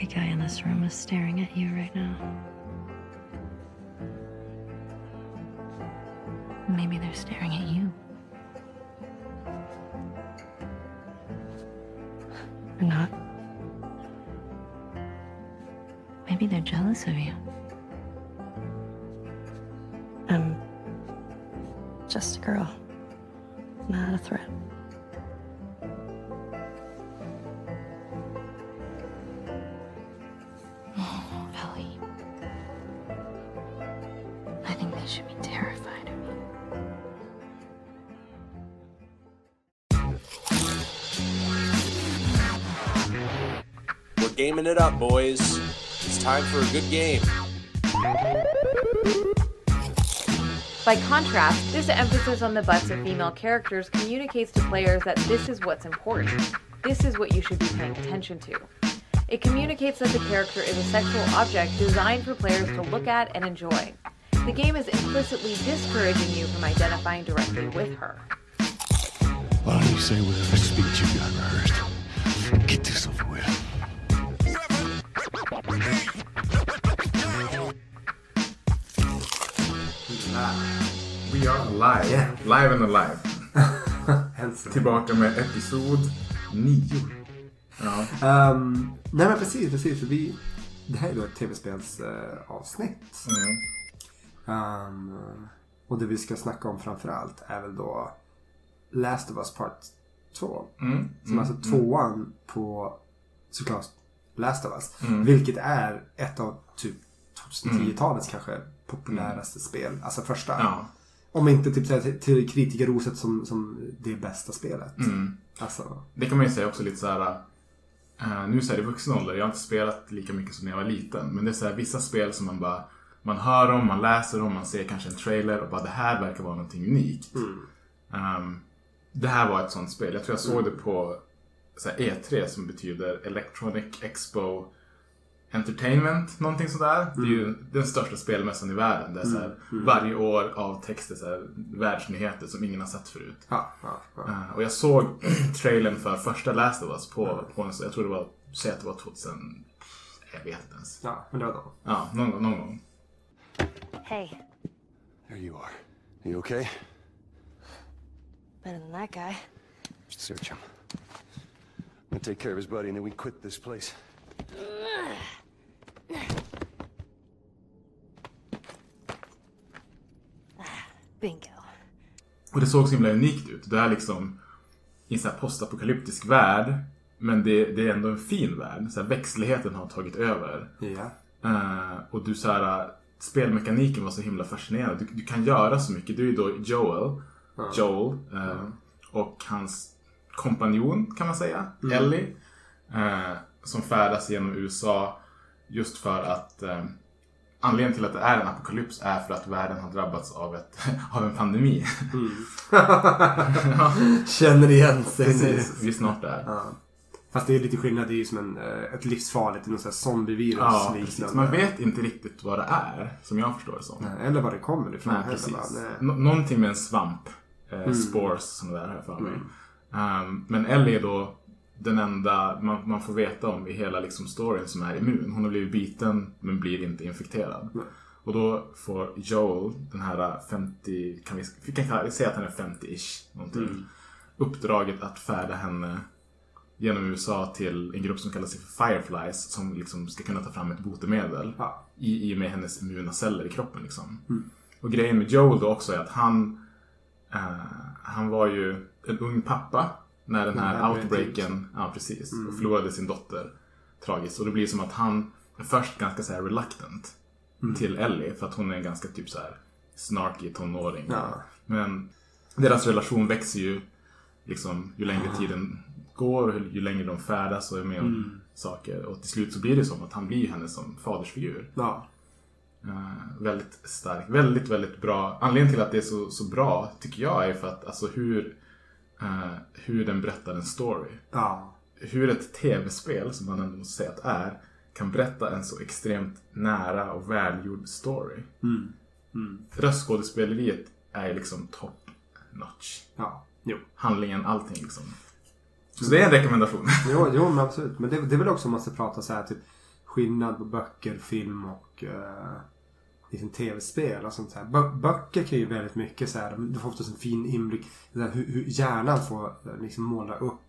Every guy in this room is staring at you right now. Maybe they're staring at you. Or not. Maybe they're jealous of you. I'm just a girl, not a threat. We're it up, boys. It's time for a good game. By contrast, this emphasis on the butts of female characters communicates to players that this is what's important. This is what you should be paying attention to. It communicates that the character is a sexual object designed for players to look at and enjoy. The game is implicitly discouraging you from identifying directly with her. Why don't you say whatever speech you got rehearsed? Get this over live. And alive. Tillbaka med episod 9. Ja. Ehm, nej men precis, precis. För vi, det här är då ett tv-spelsavsnitt. avsnitt. Mm. Ehm, och det vi ska snacka om framförallt är väl då Last of Us Part 2. Mm. Som är alltså tvåan på såklart Last of Us. Mm. Vilket är ett av typ 2010-talets kanske populäraste spel. Alltså första. Ja. Om inte typ här till, kritikerroset som, som det bästa spelet. Mm. Alltså, Det kan man ju säga också lite så här. eh, nu så är det i vuxen ålder. Jag har inte spelat lika mycket som när jag var liten. Men det är så här, vissa spel som man bara man hör om, man läser om, man ser kanske en trailer och bara det här verkar vara någonting unikt. Ehm, det här var ett sånt spel. Jag tror jag såg det på så här, E3 som betyder Electronic Expo Entertainment, någonting sådär. Det är ju den största spelmässan i världen. Det är så här, varje år av texter, så här, världsnyheter som ingen har sett förut. ja, ja, ja. Eh, och jag såg trailern för första Last of Us på, på en, jag tror det var, säg att det var 2000, jag vet inte ens. ja men det var då. Ja, någon, gång- någon gång. Hey, There you are. You okay? better than that guy. Search him. I'm gonna take care of his buddy and then we quit this place. Bingo. Och det såg så himla unikt ut. Det är liksom i en sån här postapokalyptisk värld. Men det, det är ändå en fin värld. Så här, växtligheten har tagit över. Ja. Eh, och du så här, spelmekaniken var så himla fascinerande. Du, du kan göra så mycket. Du är då Joel. Joel. eh, Och hans kompanjon kan man säga. Ellie. eh, som färdas genom USA. Just för att eh, Anledningen till att det är en apokalyps är för att världen har drabbats av, ett, av en pandemi. Känner igen sig nu. Precis, vi är snart där. Ja. Fast det är lite skillnad. Det är ju som en, eh, ett livsfarligt, något sånt zombievirus Ja, liknande. Man vet inte riktigt vad det är, som jag förstår det som. Nej, Eller var det kommer ifrån Nej, precis. Nej. Nå- någonting med en svamp. Eh, Mm. Spores, som det där har jag för mig. Um, men Ellie är då den enda man, man får veta om i hela liksom, storyn som är immun. Hon har blivit biten men blir inte infekterad. Nej. Och då får Joel, den här 50, kan vi, vi kan säga att han är 50-ish. Någonting. Mm. Uppdraget att färda henne genom USA till en grupp som kallar sig för Fireflies. Som liksom ska kunna ta fram ett botemedel. Ja. I, I och med hennes immuna celler i kroppen. Liksom. Mm. Och grejen med Joel då också är att han eh, Han var ju en ung pappa när den här Mm, outbreaken, ja precis, och förlorade sin dotter. Tragiskt. Och det blir som att han är först ganska så här reluctant Mm. till Ellie för att hon är en ganska typ så här snarky tonåring. Ja. Men deras relation växer ju liksom ju längre tiden går och ju längre de färdas och är med om Mm. saker. Och till slut så blir det som att han blir henne som fadersfigur. Ja. Eh, väldigt stark. Väldigt, väldigt bra. Anledningen till att det är så, så bra tycker jag är för att alltså hur, eh, hur den berättar en story. Ja. Hur ett tv-spel, som man ändå måste säga att är, kan berätta en så extremt nära och välgjord story. Mm. Mm. Röstskådespeleriet är liksom top notch. Ja. Jo. Handlingen, allting liksom. Så det är en rekommendation. Jo, jo men absolut. Men det, det är väl också om man ska prata så här typ skillnad på böcker, film och eh, liksom tv-spel och sånt här. Bö- böcker kan ju väldigt mycket så här. Du får oftast en fin inblick. Hur, hur hjärnan får liksom måla upp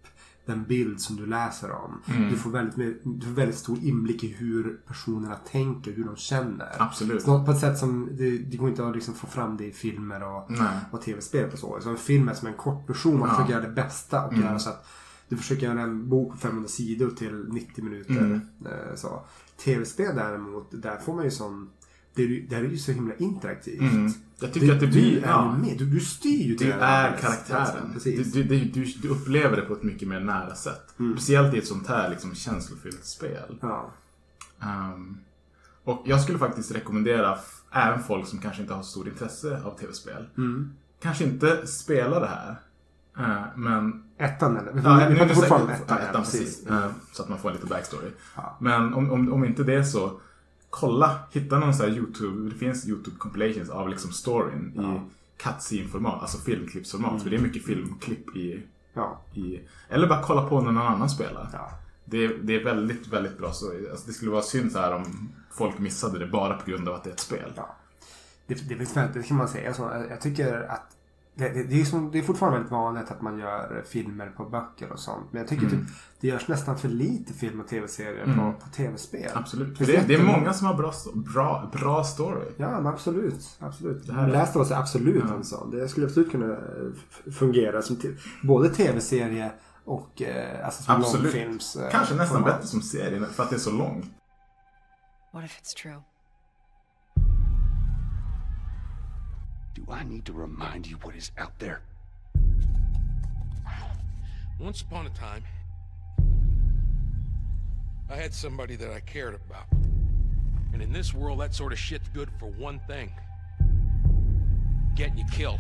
den bild som du läser om. Mm. Du, får väldigt, du får väldigt stor inblick i hur personerna tänker, hur de känner. Absolut. Så på ett sätt som det, det går inte att liksom få fram det i filmer och, Nej. och tv-spel på så. Så en film är som en kort version. Man Ja. försöker göra det bästa och Mm. göra så att du försöker göra en bok på 500 sidor till 90 minuter. Mm. Eh, Så. Tv-spel däremot, där får man ju sån... Det är, ju- där är det ju så himla interaktivt. Mm. Jag tycker att det du blir... är Ja, med. Du, du styr ju du det här är karaktären. Du, Precis. du, du, du, du upplever det på ett mycket mer nära sätt. Mm. Speciellt i ett sånt här liksom, känslofyllt spel. Ja. Ehm, och jag skulle faktiskt rekommendera även folk som kanske inte har så stort intresse av tv-spel. Mm. Kanske inte spela det här. eh, men Ettan eller? Vi Ja, pratar det fortfarande ettan. ettan precis. Mm. Eh, Så att man får lite backstory. Ja. Men om, om, om inte det är så, kolla, hitta någon sån här YouTube, det finns YouTube compilations av liksom storyn Ja. i cutscene-format, alltså filmklippsformat. För det är mycket filmklipp i, Ja. i... Eller bara kolla på när någon annan spelar. ja. Det, det är väldigt, väldigt bra. Så, alltså, det skulle vara synd så här om folk missade det bara på grund av att det är ett spel. Ja. Det, det det kan man säga. Så, jag, jag tycker att det, det, det, är som, det är fortfarande väldigt vanligt att man gör filmer på böcker och sånt. Men jag tycker Mm. typ, det görs nästan för lite film och tv-serier Mm. på, på tv-spel. Absolut. För Det det, är många som har bra, bra, bra story. Ja, men absolut. absolut. Det här är- Last of Us är absolut Ja. en sån. Det skulle absolut kunna eh, fungera som både tv-serie och eh, alltså som Absolut. långfilms... eh, Kanske nästan format. bättre som serie för att det är så långt. What if it's true? Do I need to remind you what is out there? Once upon a time, I had somebody that I cared about. And in this world, that sort of shit's good for one thing getting you killed.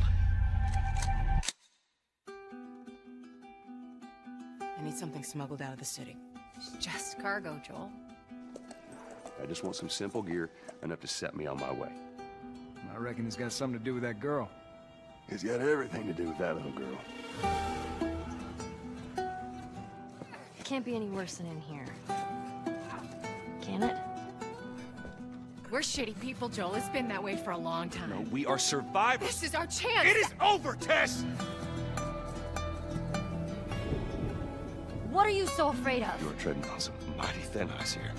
I need something smuggled out of the city. Just cargo, Joel. I just want some simple gear enough to set me on my way. I reckon it's got something to do with that girl. It's got everything to do with that little girl. It can't be any worse than in here. Can it? We're shitty people, Joel. It's been that way for a long time. No, we are survivors. This is our chance. It is over, Tess! What are you so afraid of? You are treading on some mighty thin ice here.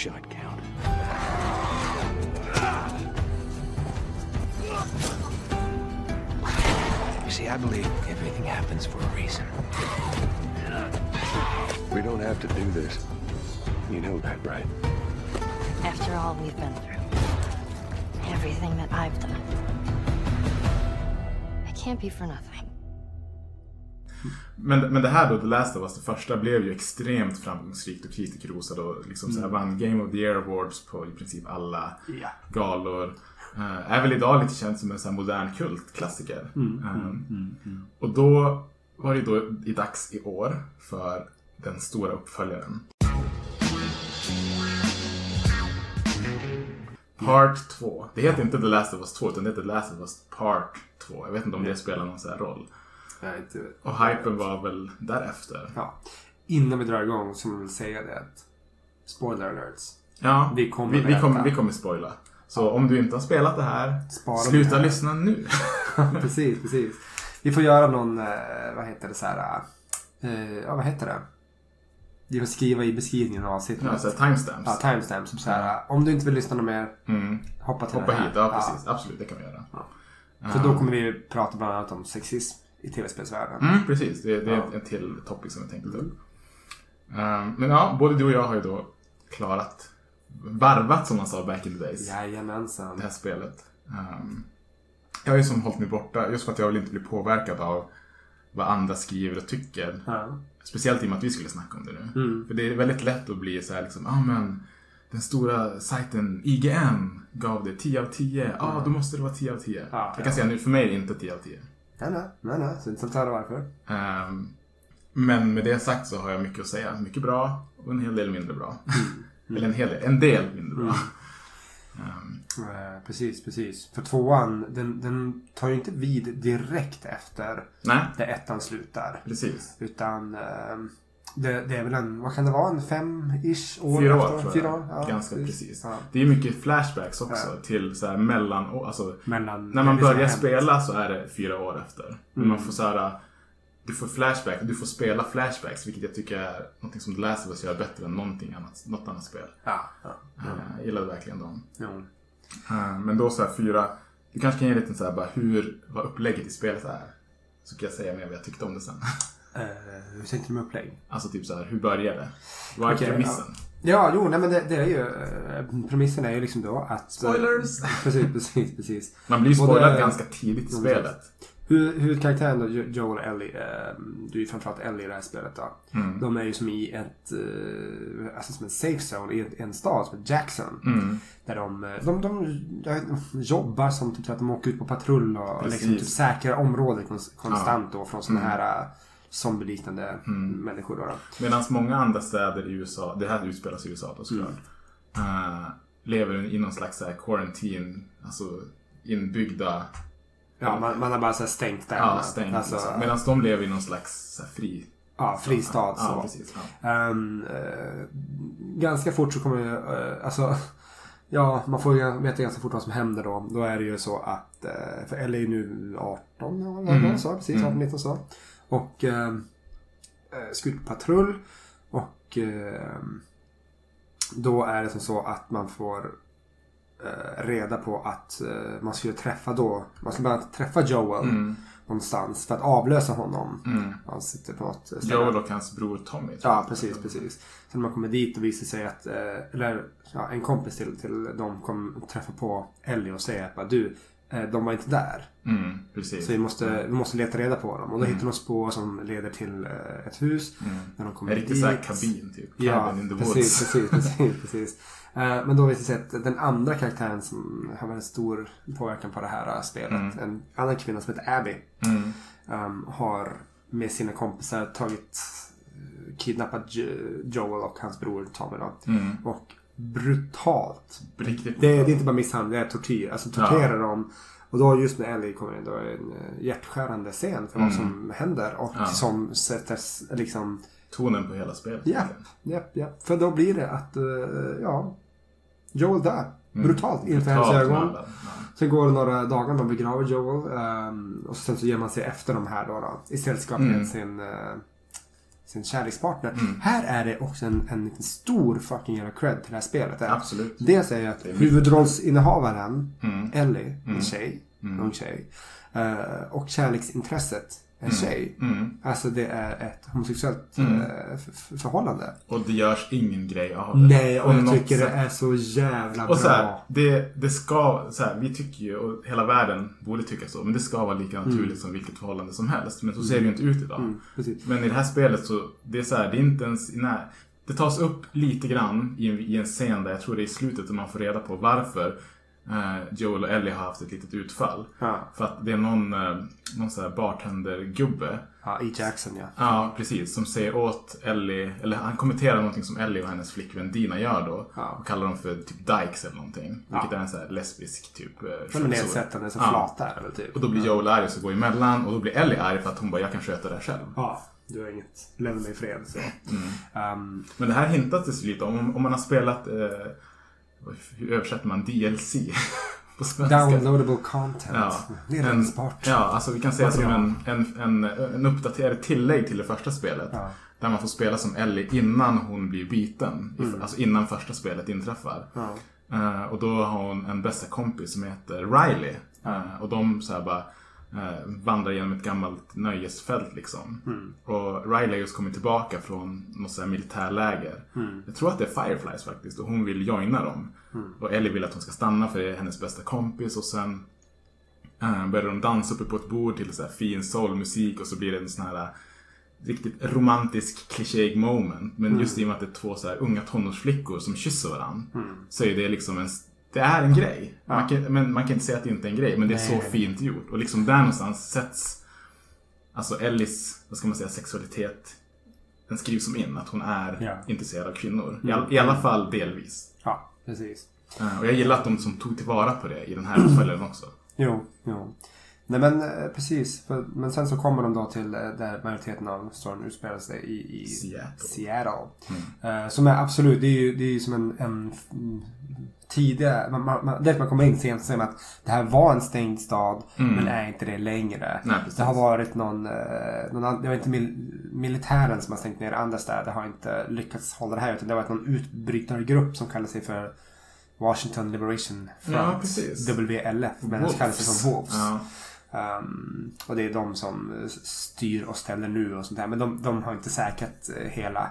Shot count. You see, I believe everything happens for a reason. We don't have to do this. You know that, right? After all we've been through. Everything that I've done. I can't be for nothing. Men, men det här då, The Last of Us, det första, blev ju extremt framgångsrikt och kritikerrosad och liksom så här vann Game of the Year Awards på i princip alla Ja. galor. Eh, är väl idag lite känt som en här modern kultklassiker. Eh, Och då var det då i dags i år för den stora uppföljaren. Part 2. Det heter inte The Last of Us 2 utan det heter The Last of Us Part 2. Jag vet inte om det spelar någon sån här roll. Nej, inte... Och hypen var väl därefter. Ja. Innan vi drar igång så vill jag säga det att spoiler alerts. Ja, Vi kommer vi, vi, kommer, vi kommer spoila. Så om du inte har spelat det här, Spara sluta det här. lyssna nu. precis, precis. Vi får göra någon, eh, vad heter det så här, eh, ja vad heter det? Vi får skriva i beskrivningen av avsnittet. Ja, så här timestamps. Ja, timestamps. Så här, om du inte vill lyssna något mer, Mm. hoppa till Hoppa den här. hit, ja precis. Absolut, det kan vi göra. För då kommer vi prata bland annat om sexism i tv-spelsvärlden. Mm, precis, det, det är Ja. en till topic som jag tänkte ta upp. Um, men ja, både du och jag har ju då klarat, varvat som man sa back in the days, det Jajamensan. här spelet. Um, jag har ju som hållit mig borta, just för att jag vill inte bli påverkad av vad andra skriver och tycker. Ja. Speciellt i och med att vi skulle snacka om det nu. Mm. För det är väldigt lätt att bli så här liksom, ja ah, men den stora sajten IGN gav det 10 av 10. Ja, ah, då måste det vara 10 av 10. Ja, jag kan ja. säga nu, för mig är det inte 10 av 10. Nej, nej, nej, nej. Så inte förklara varför. Ehm, men med det sagt så har jag mycket att säga. Mycket bra och en hel del mindre bra. Mm. Eller en hel del, en del mindre bra. Ehm, Eh, precis, precis. För tvåan, den, den tar ju inte vid direkt efter Nej, där ettan slutar. precis. Utan eh, det, det är väl en, vad kan det vara, en fem-ish år Fyra år efter? tror jag. Fyra år? Ja, Ganska precis. Ja. Det är mycket flashbacks också Ja. till så här mellan... Alltså, Mellan, när man börjar hänt. spela så är det fyra år efter. Mm. man får så här... Du får flashback, du får spela flashbacks vilket jag tycker är något som The Last of Us gör bättre än någonting annat, något annat spel. Ja, ja. Eh, Jag gillade verkligen dem. Eh, Men då så här fyra... Du kanske kan ge en liten så här bara hur, vad upplägget i spelet är. Så kan jag säga mer vad jag tyckte om det sen. Eh, hur tänkte du med upplägg? Alltså typ så här, hur börjar det? Vad är Okej, premissen? Ja, jo, nej men det, det är ju... eh, Premissen är ju liksom då att... Spoilers! Precis, precis, precis. Man blir ju spoilad ganska tidigt i spelet. Hur, huvudkaraktären då, Jo- Joel och Ellie. Eh, du är ju framförallt Ellie i det här spelet då. Mm. De är ju som i ett... Eh, alltså som en safe zone i en, en stad som heter Jackson. Mm. Där de, eh, de, de, inte, jobbar som typ så att de åker ut på patrull och liksom typ säkrar området kons- konstant då från sådana Mm. här eh, zombieliknande Mm. människor då. då. Medan många andra städer i USA, det här utspelas i USA då såklart, eh, lever i någon slags så här quarantine, alltså inbyggda, Ja, man, man har bara så stängt där. ja, stängt. Alltså, liksom. Medan de lever i någon slags så fri... ja, fristad. Ja, så. precis. Ja. Ehm, eh, ganska fort så kommer det, eh, alltså Ja, man får ju veta ganska fort vad som händer då. Då är det ju så att, eh, för Ellie är nu 18, eller vad Mm. sa, precis, 18-19 så. Och eh, eh, ska ut på patrull. Och eh, då är det som så att man får eh, reda på att eh, man skulle träffa då, man skulle bara träffa Joel Mm. någonstans för att avlösa honom. Mm. Han sitter på något ställe. Joel och hans bror Tommy. Ja, precis, precis. Så när man kommer dit och visar sig att, eh, eller ja, en kompis till, till dem kommer träffa på Ellie och säger att du, de var inte där. Mm. Så vi måste, vi måste leta reda på dem. Och då Mm. hittar de spår som leder till eh, ett hus. Mm. När de kommer En riktig dit. så här kabin typ. Ja, precis, precis, precis, precis. Eh, Men då det sig att den andra karaktären som har väldigt stor påverkan på det här eh, spelet. Mm. En annan kvinna som heter Abby. Mm. um, har med sina kompisar tagit eh, kidnappat Jo- Joel och hans bror Tommy då. Mm. Och brutalt. Riktigt Det, det är inte bara misshandel, det är tortyr. Alltså torterar dem. Och då just när Ellie kommer in då är det en eh, hjärtskärande scen för vad Mm. som händer. Och Ja. som sätter liksom Tonen på hela spelet. Japp, japp, japp. För då blir det att, eh, ja, Joel dör. Mm. Brutalt inför hennes ögon. ja. Sen går det några dagar, man begraver Joel. ehm, och sen så ger man sig efter de här då, då i sällskap med Mm. sin, uh, sin kärlekspartner. Mm. Här är det också en, en stor fucking jävla cred till det här spelet. Är. Absolut. Dels är ju att huvudrollsinnehavaren, Mm. Ellie, en Mm. tjej, Mm. ung tjej. eh, och kärleksintresset, en Mm. tjej. Mm. Alltså det är ett homosexuellt Mm. eh, förhållande. Och det görs ingen grej av det. Nej, och jag tycker det sätt. är så jävla bra. Och så här, det, det ska, så här, vi tycker ju, och hela världen borde tycka så, men det ska vara lika naturligt som vilket förhållande som helst. Men så ser det ju inte ut idag. Mm. Men i det här spelet så, det är så här, det är inte ens i när, Det tas upp lite grann i en, i en scen där jag tror det är i slutet där man får reda på varför Joel och Ellie har haft ett litet utfall. Ja. För att det är någon, eh, någon så här bartendergubbe Ja, i Jackson ja. Ja, precis. Som säger åt Ellie, eller han kommenterar någonting som Ellie och hennes flickvän Dina gör då. Ja. Och kallar dem för typ dykes eller någonting. Vilket Ja. är en sån här lesbisk typ eh, skällsord. nedsättande, som Ja. flata är det väl typ. Och då blir Joel arg och så går emellan och då blir Ellie arg för att hon bara, jag kan sköta det här själv. Ja, du har inget. Lämna mig i fred. Så. Mm. Um, Men det här hintas det så lite om. Om- Om man har spelat, eh, hur översätter man DLC på svenska? downloadable content. Ja. Rensbart. ja, alltså vi kan säga som en, en, en, en uppdaterad tillägg till det första spelet. Ja. Där man får spela som Ellie innan hon blir biten. Mm. Alltså innan första spelet inträffar. Ja. Eh, och då har hon en bästa kompis som heter Riley. Eh, och de så bara eh, vandrar genom ett gammalt nöjesfält liksom. Mm. Och Riley har just kommit tillbaka från något så här militärläger. Mm. Jag tror att det är Fireflies faktiskt. Och hon vill joina dem. Mm. Och Ellie vill att hon ska stanna för det är hennes bästa kompis. Och sen eh, börjar de dansa uppe på ett bord till så här fin soulmusik. Och så blir det en sån här eh, riktigt romantisk klichéig moment. Men Mm. just i och med att det är två så här unga tonårsflickor som kysser varandra. Mm. Så är det liksom en... Det är en grej. Man kan, men man kan inte säga att det inte är en grej. Men det är Nej. så fint gjort. Och liksom där någonstans sätts... Alltså Ellis, vad ska man säga, sexualitet. Den skrivs som in. Att hon är Ja. intresserad av kvinnor. I, Mm. all, I alla fall delvis. Ja, precis. Eh, Och jag gillar att de som tog tillvara på det i den här uppföljaren också. Jo, jo. Nej men eh, precis. För, men sen så kommer de då till eh, där majoriteten av storyn utspelar sig i, i Seattle. Seattle. Eh, som är absolut, det är ju, det är ju som en, en mm, tidiga, man, man, direkt man kommer in sent säger man att det här var en stängd stad men är inte det längre. Nej, det har varit någon, eh, någon det var inte mil, militären som har stängt ner andra städer har inte lyckats hålla det här utan det har varit någon utbrytargrupp som kallar sig för Washington Liberation Front. Ja. WLF. Men den kallar sig som Wolves. Ja. Um, och det är de som eh, styr och ställer nu och sånt där. Men de, de har inte säkrat eh, hela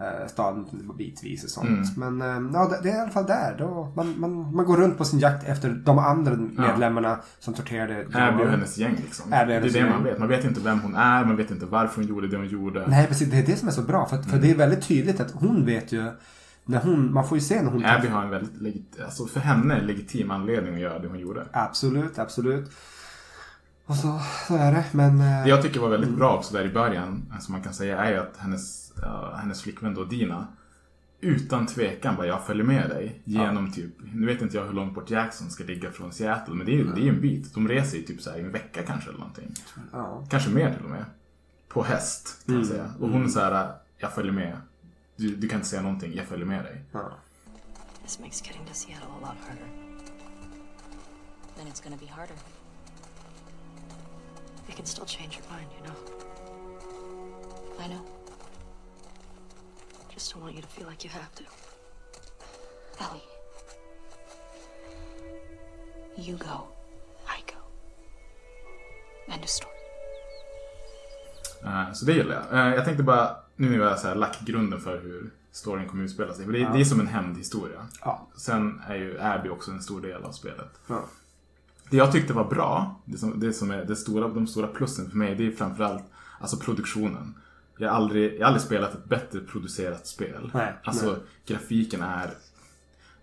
eh, staden bitvis och sånt. Mm. Men eh, ja, det, är i alla fall där. Då man, man, man går runt på sin jakt efter de andra medlemmarna som torterade Abby och hennes gäng liksom. Abby det är det gäng. man vet. Man vet inte vem hon är, man vet inte varför hon gjorde det hon gjorde. Nej, precis. Det är det som är så bra. För, för det är väldigt tydligt att hon vet ju när hon, man får ju se när hon Abby har en väldigt legit, alltså för henne en legitim anledning att göra det hon gjorde. Absolut, absolut. Och så, så är det. Men... eh, Det jag tycker var väldigt bra också där i början, som man kan säga, är ju att hennes, ja, hennes flickvän då, Dina, utan tvekan bara, jag följer med dig genom typ, nu vet inte jag hur långt bort Jackson ska ligga från Seattle, men det är ju det är ju en bit. De reser ju typ så här en vecka kanske eller någonting. Ja. Kanske mer till och med. På häst, kan Mm. jag säga. Och hon är så här, jag följer med. Du, du kan inte säga någonting, jag följer med dig. Ja. This makes getting to Seattle a lot harder. Then it's gonna be harder. You can still change your mind, you know. I know. Just don't want you to feel like you have to. Ellie. You go. I go. End of story. Eh, Så det gillar jag. Eh, Jag tänkte bara, nu har så här lagt grunden för hur storyn kommer utspela sig. För det, det är som en hämndhistoria. Ja. Sen är ju Abby också en stor del av spelet. Ja. Det jag tyckte var bra, det som, det som är det stora, de stora plussen för mig, det är framförallt alltså produktionen. Jag har aldrig, jag har aldrig spelat ett bättre producerat spel. Nej, alltså nej. grafiken är...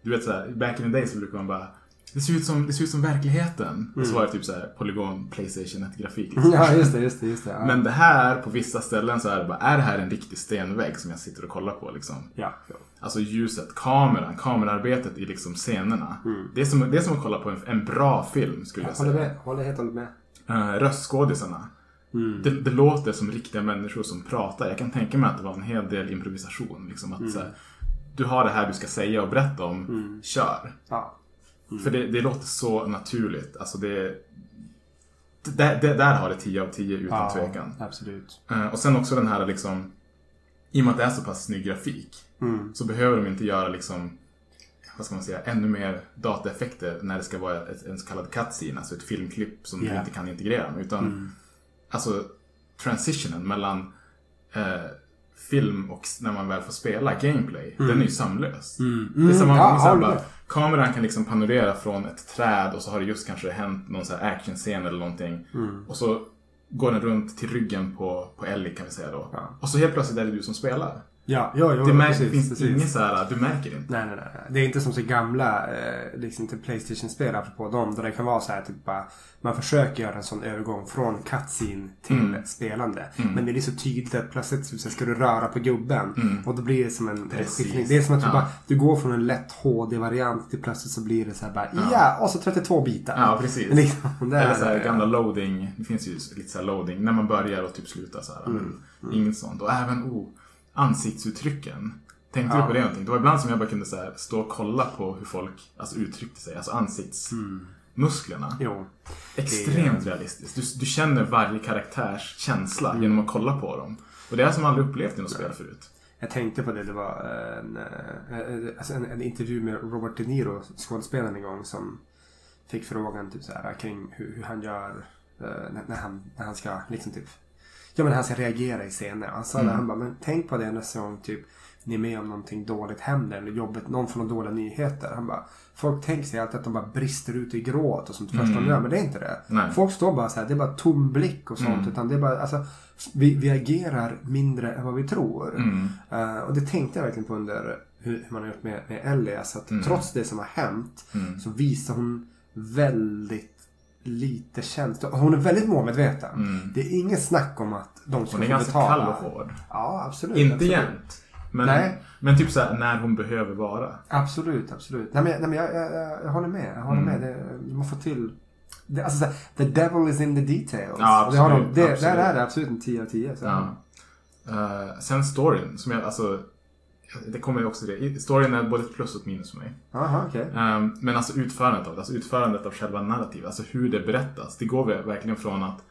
Du vet såhär, back in the day så brukar man bara det ser ut som, det ser ut som verkligheten. Och så var det typ såhär polygon Playstation 1-grafik. Liksom. Mm. Ja, just det, just det, just det. Ja. Men det här, på vissa ställen så är det bara, är det här en riktig stenvägg som jag sitter och kollar på liksom? Ja. Alltså ljuset, kameran, kamerarbetet i liksom scenerna. Det, är som, det är som att kolla på en, en bra film skulle jag Håller säga. med. Håller helt och hållet med. Uh, röstskådisarna. Det, det låter som riktiga människor som pratar. Jag kan tänka mig att det var en hel del improvisation. Liksom, att, så här, du har det här du ska säga och berätta om, kör. Ja. För det, det låter så naturligt. Alltså det, det, det, där har det 10 av 10 utan ja, tvekan. Absolut. Eh, Och sen också den här liksom I och med att det är så pass snygg grafik Mm. Så behöver de inte göra liksom Vad ska man säga, ännu mer dataeffekter när det ska vara ett, en så kallad cutscene Alltså ett filmklipp som du Ja. inte kan integrera med utan Mm. Alltså transitionen mellan eh, film och när man väl får spela gameplay Den är ju sömlös Mm. Det är samma Ja, så här bara. Kameran kan liksom panorera från ett träd och så har det just kanske hänt någon så här actionscen eller någonting. Mm. Och så går den runt till ryggen på, på Ellie kan vi säga då. Ja. Och så helt plötsligt är det du som spelar. Ja, ja, ja det märk, precis, finns precis. ingen så här, du märker inte. Nej, nej, nej. Det är inte som så gamla eh, liksom till Playstation-spel apropå dem. Där det kan vara så här typ bara, Man försöker göra en sån övergång från cutscene till Mm. spelande. Men det är så tydligt att plötsligt så ska du röra på gubben. Och då blir det som en Precis. skiftning. Det är som att du, Ja. bara, du går från en lätt HD-variant till plötsligt så blir det så här bara ja, och så 32 bitar. Ja, precis. Liksom, där, Eller så här, ja. gamla loading. Det finns ju lite så här loading när man börjar och typ slutar så här. Mm. Inget sånt. Och även oh, ansiktsuttrycken. Tänkte Ja. du på det någonting? Det var ibland som jag bara kunde så här, stå och kolla på hur folk alltså, uttryckte sig. Alltså ansiktsmusklerna. Mm. Extremt realistiskt. Du, du känner varje karaktärs känsla genom att kolla på dem. Och det är som jag aldrig upplevt i något spel förut. Jag tänkte på det, det var en, eh, alltså en, en intervju med Robert De Niro, skådespelaren en gång som fick frågan typ så här, kring hur, hur han gör eh, när, när, han, när han ska liksom typ Ja men han ska reagera i scener. Han sa det, han bara, men tänk på det nästa gång typ ni är med om någonting dåligt händer eller jobbet, någon får några dåliga nyheter. Han bara, folk tänker sig alltid att de bara brister ut i gråt och sånt första de gör, men det är inte det. Nej. Folk står bara så här, det är bara tom blick och sånt. Utan det är bara, alltså, vi, vi agerar mindre än vad vi tror. Mm. Eh, och det tänkte jag verkligen på under hur, hur man har gjort med, med Ellie. Alltså att Mm. trots det som har hänt så visar hon väldigt lite känsla. Hon är väldigt målmedveten. Det är inget snack om att de ska Mm. Hon är få ganska betala. kall och hård. Ja, absolut. Inte absolut. jämt. Men, Nej. men typ såhär när hon behöver vara. Absolut, absolut. Nej men, nej, men jag, jag, jag, jag håller med. Jag håller Mm. med. Det, man får till... Det, alltså, så här, the devil is in the details. Ja, det har de, absolut, det, absolut. Där är det absolut en 10 av 10. Så. Ja. Eh, sen storyn, som jag, alltså, det kommer ju också det. Storyn är både ett plus och ett minus för mig. Jaha, okej. Ehm, men alltså utförandet av det, alltså utförandet av själva narrativet, alltså hur det berättas. Det går verkligen från att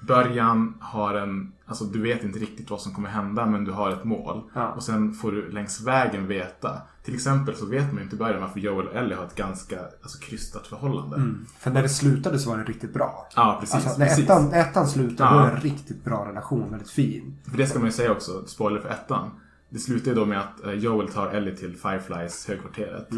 början har en, alltså du vet inte riktigt vad som kommer hända men du har ett mål. Ja. Och sen får du längs vägen veta. Till exempel så vet man ju inte i början varför Joel och Ellie har ett ganska alltså, krystat förhållande. Mm. För när det slutade så var det riktigt bra. Ja, precis. Alltså, när precis. ettan, ettan slutade Ja. då är det en riktigt bra relation. Väldigt fin. För det ska man ju säga också, spoiler för ettan. Det slutar ju då med att eh, Joel tar Ellie till Fireflies högkvarteret.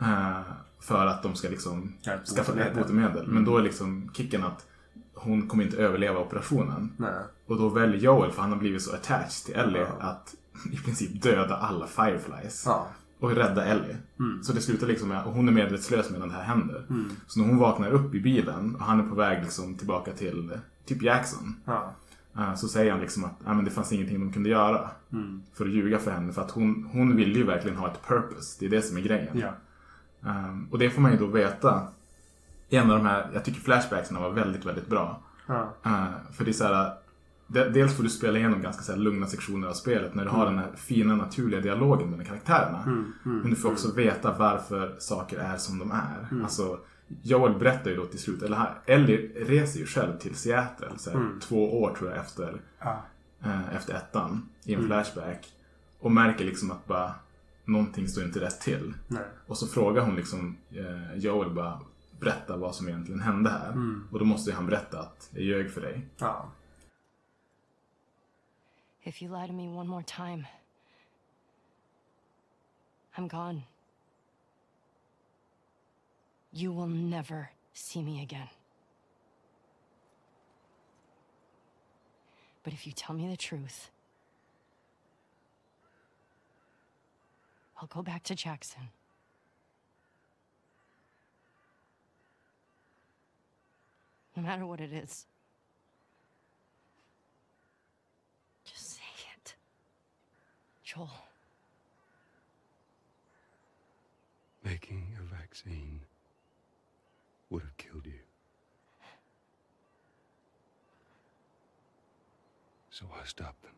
Eh, för att de ska liksom Ja, skaffa ett botemedel. botemedel. Men då är liksom kicken att hon kommer inte överleva operationen. Nej. Och då väljer Joel, för han har blivit så attached till Ellie, Ja. att i princip döda alla Fireflies. Ja. Och rädda Ellie. Så det slutar liksom med, och hon är medvetslös medan det här händer. Så när hon vaknar upp i bilen och han är på väg liksom tillbaka till eh, typ Jackson. Eh, Så säger han liksom att ah, men det fanns ingenting de kunde göra. För att ljuga för henne. För att hon, hon ville ju verkligen ha ett purpose. Det är det som är grejen. Ja. Um, och det får man ju då veta. I en av de här, jag tycker flashbacksen var väldigt, väldigt bra. Ja. Uh, för det är så här, de, dels får du spela igenom ganska så här lugna sektioner av spelet när du har den här fina naturliga dialogen mellan karaktärerna. Men du får också veta varför saker är som de är. Alltså, Joel berättar ju då till slut, eller här, Ellie reser ju själv till Seattle så här, två år tror jag efter, Ja. eh, efter ettan i en flashback. Och märker liksom att bara någonting står inte rätt till. Nej. Och så frågar hon liksom eh, Joel bara berätta vad som egentligen hände här. Och då måste ju han berätta att jag ljög för dig. Ja. If you lie to me one more time, I'm gone. You will never see me again. But if you tell me the truth, I'll go back to Jackson. No matter what it is. Just say it. Joel. Making a vaccine would have killed you. So I stopped them.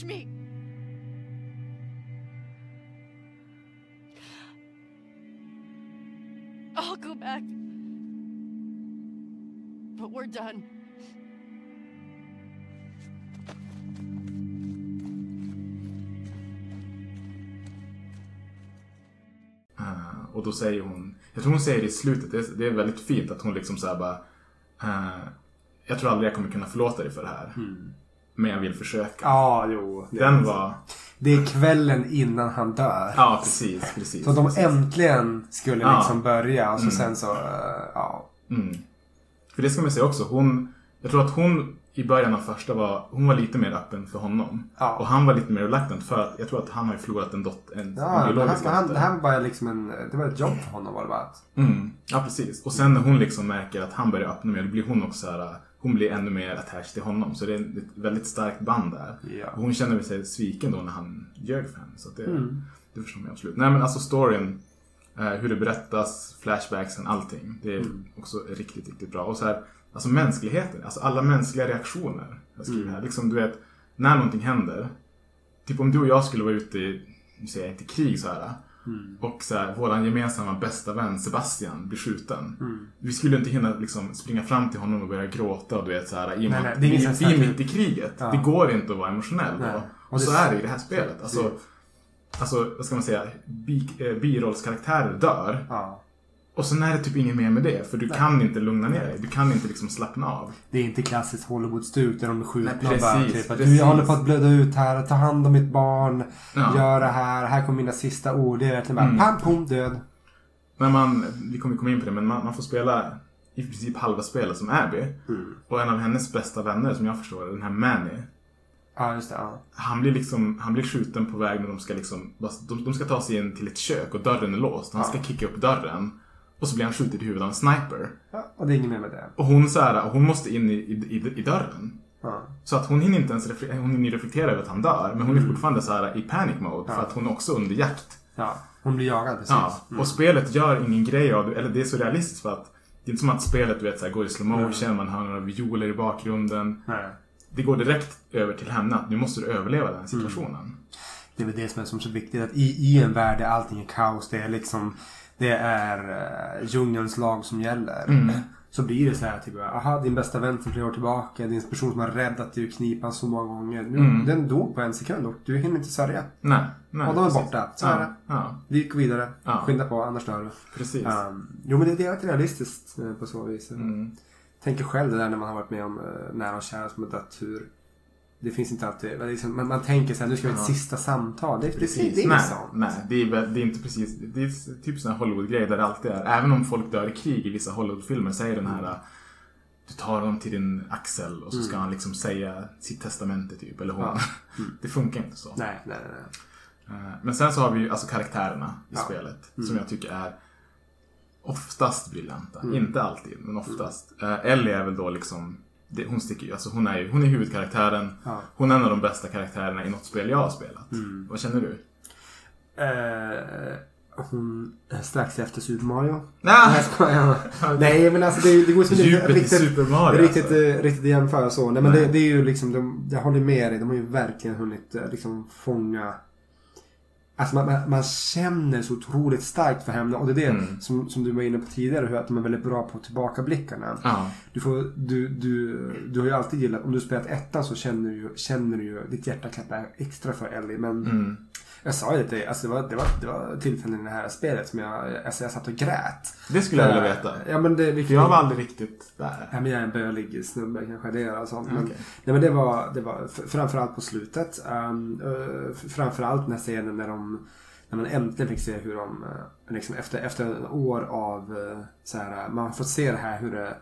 Touch me! I'll go back. But we're done. Eh, och då säger hon, jag tror hon säger det i slutet, det är, det är väldigt fint att hon liksom såhär bara eh, Jag tror aldrig jag kommer kunna förlåta dig för det här. Men jag vill försöka. Ja, jo. Det, Den var, det är kvällen innan han dör. ja precis, precis. Så de precis. äntligen skulle Ja. liksom börja och så Mm. sen så, eh, ja. Mm. För det ska man säga också, hon, jag tror att hon i början av första var, hon var lite mer öppen för honom. Ja. Och han var lite mer reluctant för att jag tror att han har ju förlorat en dotter, en, Ja, en biologisk han, dotter. det här var bara liksom en, det var ett jobb för honom var det bara. Mm. Ja, precis. Och sen när hon liksom märker att han börjar öppna mer, då blir hon också så här, hon blir ännu mer attached till honom. Så det är ett väldigt starkt band där. Ja. Och hon känner sig sviken då när han ljög för henne. Så att det, Mm. det förstår man absolut. Nej men alltså storyn, eh, hur det berättas, flashbacksen, allting. Det är Mm. också riktigt, riktigt bra. Och så här, alltså mänskligheten, alltså alla mänskliga reaktioner. Jag skriver Mm. här. Liksom du vet, när någonting händer. Typ om du och jag skulle vara ute i, nu säger jag inte krig så här. Mm. Och så här, våran gemensamma bästa vän Sebastian blir skjuten. Mm. Vi skulle inte hinna liksom springa fram till honom och börja gråta och du vet så här, i och med Nej, nej, att det är vi, vi är mitt i kriget. Ja. Det går inte att vara emotionell Nej. då. Och så är det i det här spelet. Alltså, alltså vad ska man säga, bi, eh, birollskaraktärer dör. ja. Och sen är det typ inget mer med det. För du kan inte lugna ner dig. Du kan inte liksom slappna av. Det är inte klassiskt Hollywood-stuk där de är skjutna Nej, och bara precis, typ att precis. du jag håller på att blöda ut här, ta hand om mitt barn, Ja. gör det här, här kommer mina sista ord. Det är verkligen bara Mm. pam, pum, död. När man, vi kommer komma in på det, men man, man får spela i princip halva spelet som Abby. Mm. Och en av hennes bästa vänner som jag förstår den här Manny. Ja, just det. Ja. Han blir liksom, han blir skjuten på väg när de ska liksom, de, de ska ta sig in till ett kök och dörren är låst. Han ska Ja. kicka upp dörren. Och så blir han skjuten i huvudet av en sniper. Ja, och det är inget mer med det. Och hon så här, hon måste in i, i, i, dörren. Ja. Så att hon hinner inte ens refle- hon hinner reflektera över att han dör. Men hon är fortfarande så här i panic mode. För Mm. Ja. att hon är också under jakt. ja. Hon blir jagad precis. Ja, och spelet gör ingen grej av det. Eller det är så realistiskt för att det är inte som att spelet du vet, så här, går i slow motion, man hör några violer i bakgrunden. Nej. Det går direkt över till henne att nu måste du överleva den situationen. Det är väl det som är som är så viktigt. Att i, I en värld där allting är kaos. Det är liksom Det är uh, djungelns lag som gäller. Mm. Så blir det så här typ. Aha, din bästa vän som flera år tillbaka. Din person som har räddat dig ur knipan så många gånger. Nu, Mm. Den dog på en sekund och du hinner inte sörja. Nej, nej. och de är precis. borta. Så är ja, det. ja, Vi går vidare. Ja. Skynda på annars dör du. precis. Um, jo men det, det är rätt realistiskt eh, på så vis. Mm. Tänker själv det där när man har varit med om uh, nära och kära som har dött. Hur det finns inte alltid. är liksom- Man, man tänker så här, nu ska vi ha ett sista samtal. Det, det, det, Precis. det är nej, sånt. nej det, är, väl- det är inte precis. Det är typ sån här Hollywood-grej där det alltid är. Även om folk dör i krig i vissa Hollywood-filmer så är den här du tar dem till din axel och så ska han liksom säga sitt testamente typ. Eller hon. Ja. Det funkar inte så. Nej, nej, nej. Eh, Men sen så har vi ju alltså karaktärerna i Ja. spelet. Som jag tycker är oftast briljanta. Mm. Inte alltid, men oftast. Eh, Ellie är väl då liksom det, hon sticker ju, alltså hon är ju hon är huvudkaraktären. Ja. Hon är en av de bästa karaktärerna i något spel jag har spelat. Mm. Vad känner du? Eh, hon är strax efter Super Mario. Ah! Nej. Nej, men alltså det, det går som inte Djupet riktigt, Super Mario riktigt, alltså. eh, riktigt jämföra så. Nej, men Nej. det, det är ju liksom, de, jag håller med dig. De har ju verkligen hunnit eh, liksom fånga Alltså man, man, man känner så otroligt starkt för henne och det är det Mm. som, som du var inne på tidigare hur att de är väldigt bra på tillbakablickarna. Ja. Du, får, du, du, du har ju alltid gillat, om du spelat ettan så känner du, känner du ju, ditt hjärta klappar extra för Ellie. Men Mm. Jag sa ju det alltså det var, det var, det var tillfällen i det här spelet som jag, alltså jag satt och grät. Det skulle jag vilja veta. Ja men det, För jag var aldrig riktigt där. Ja, men jag är en bölig snubbe kanske det är sånt. Men, Okej. nej, men det var, det var framförallt på slutet. Um, uh, framförallt den här scenen när de när man äntligen fick se hur de, eh, liksom efter, efter år av eh, så här, man har fått se det här hur det,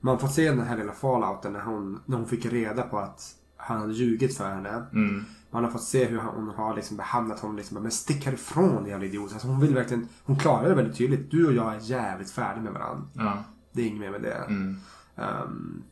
man har fått se den här lilla fallouten när hon, när hon fick reda på att han hade ljugit för henne. Mm. Man har fått se hur hon har liksom behandlat honom. Liksom, men stick härifrån jävla idiot. Alltså hon vill verkligen, hon klarar det väldigt tydligt. Du och jag är jävligt färdiga med varandra. Ja. Det är inget mer med det. Mm. Um,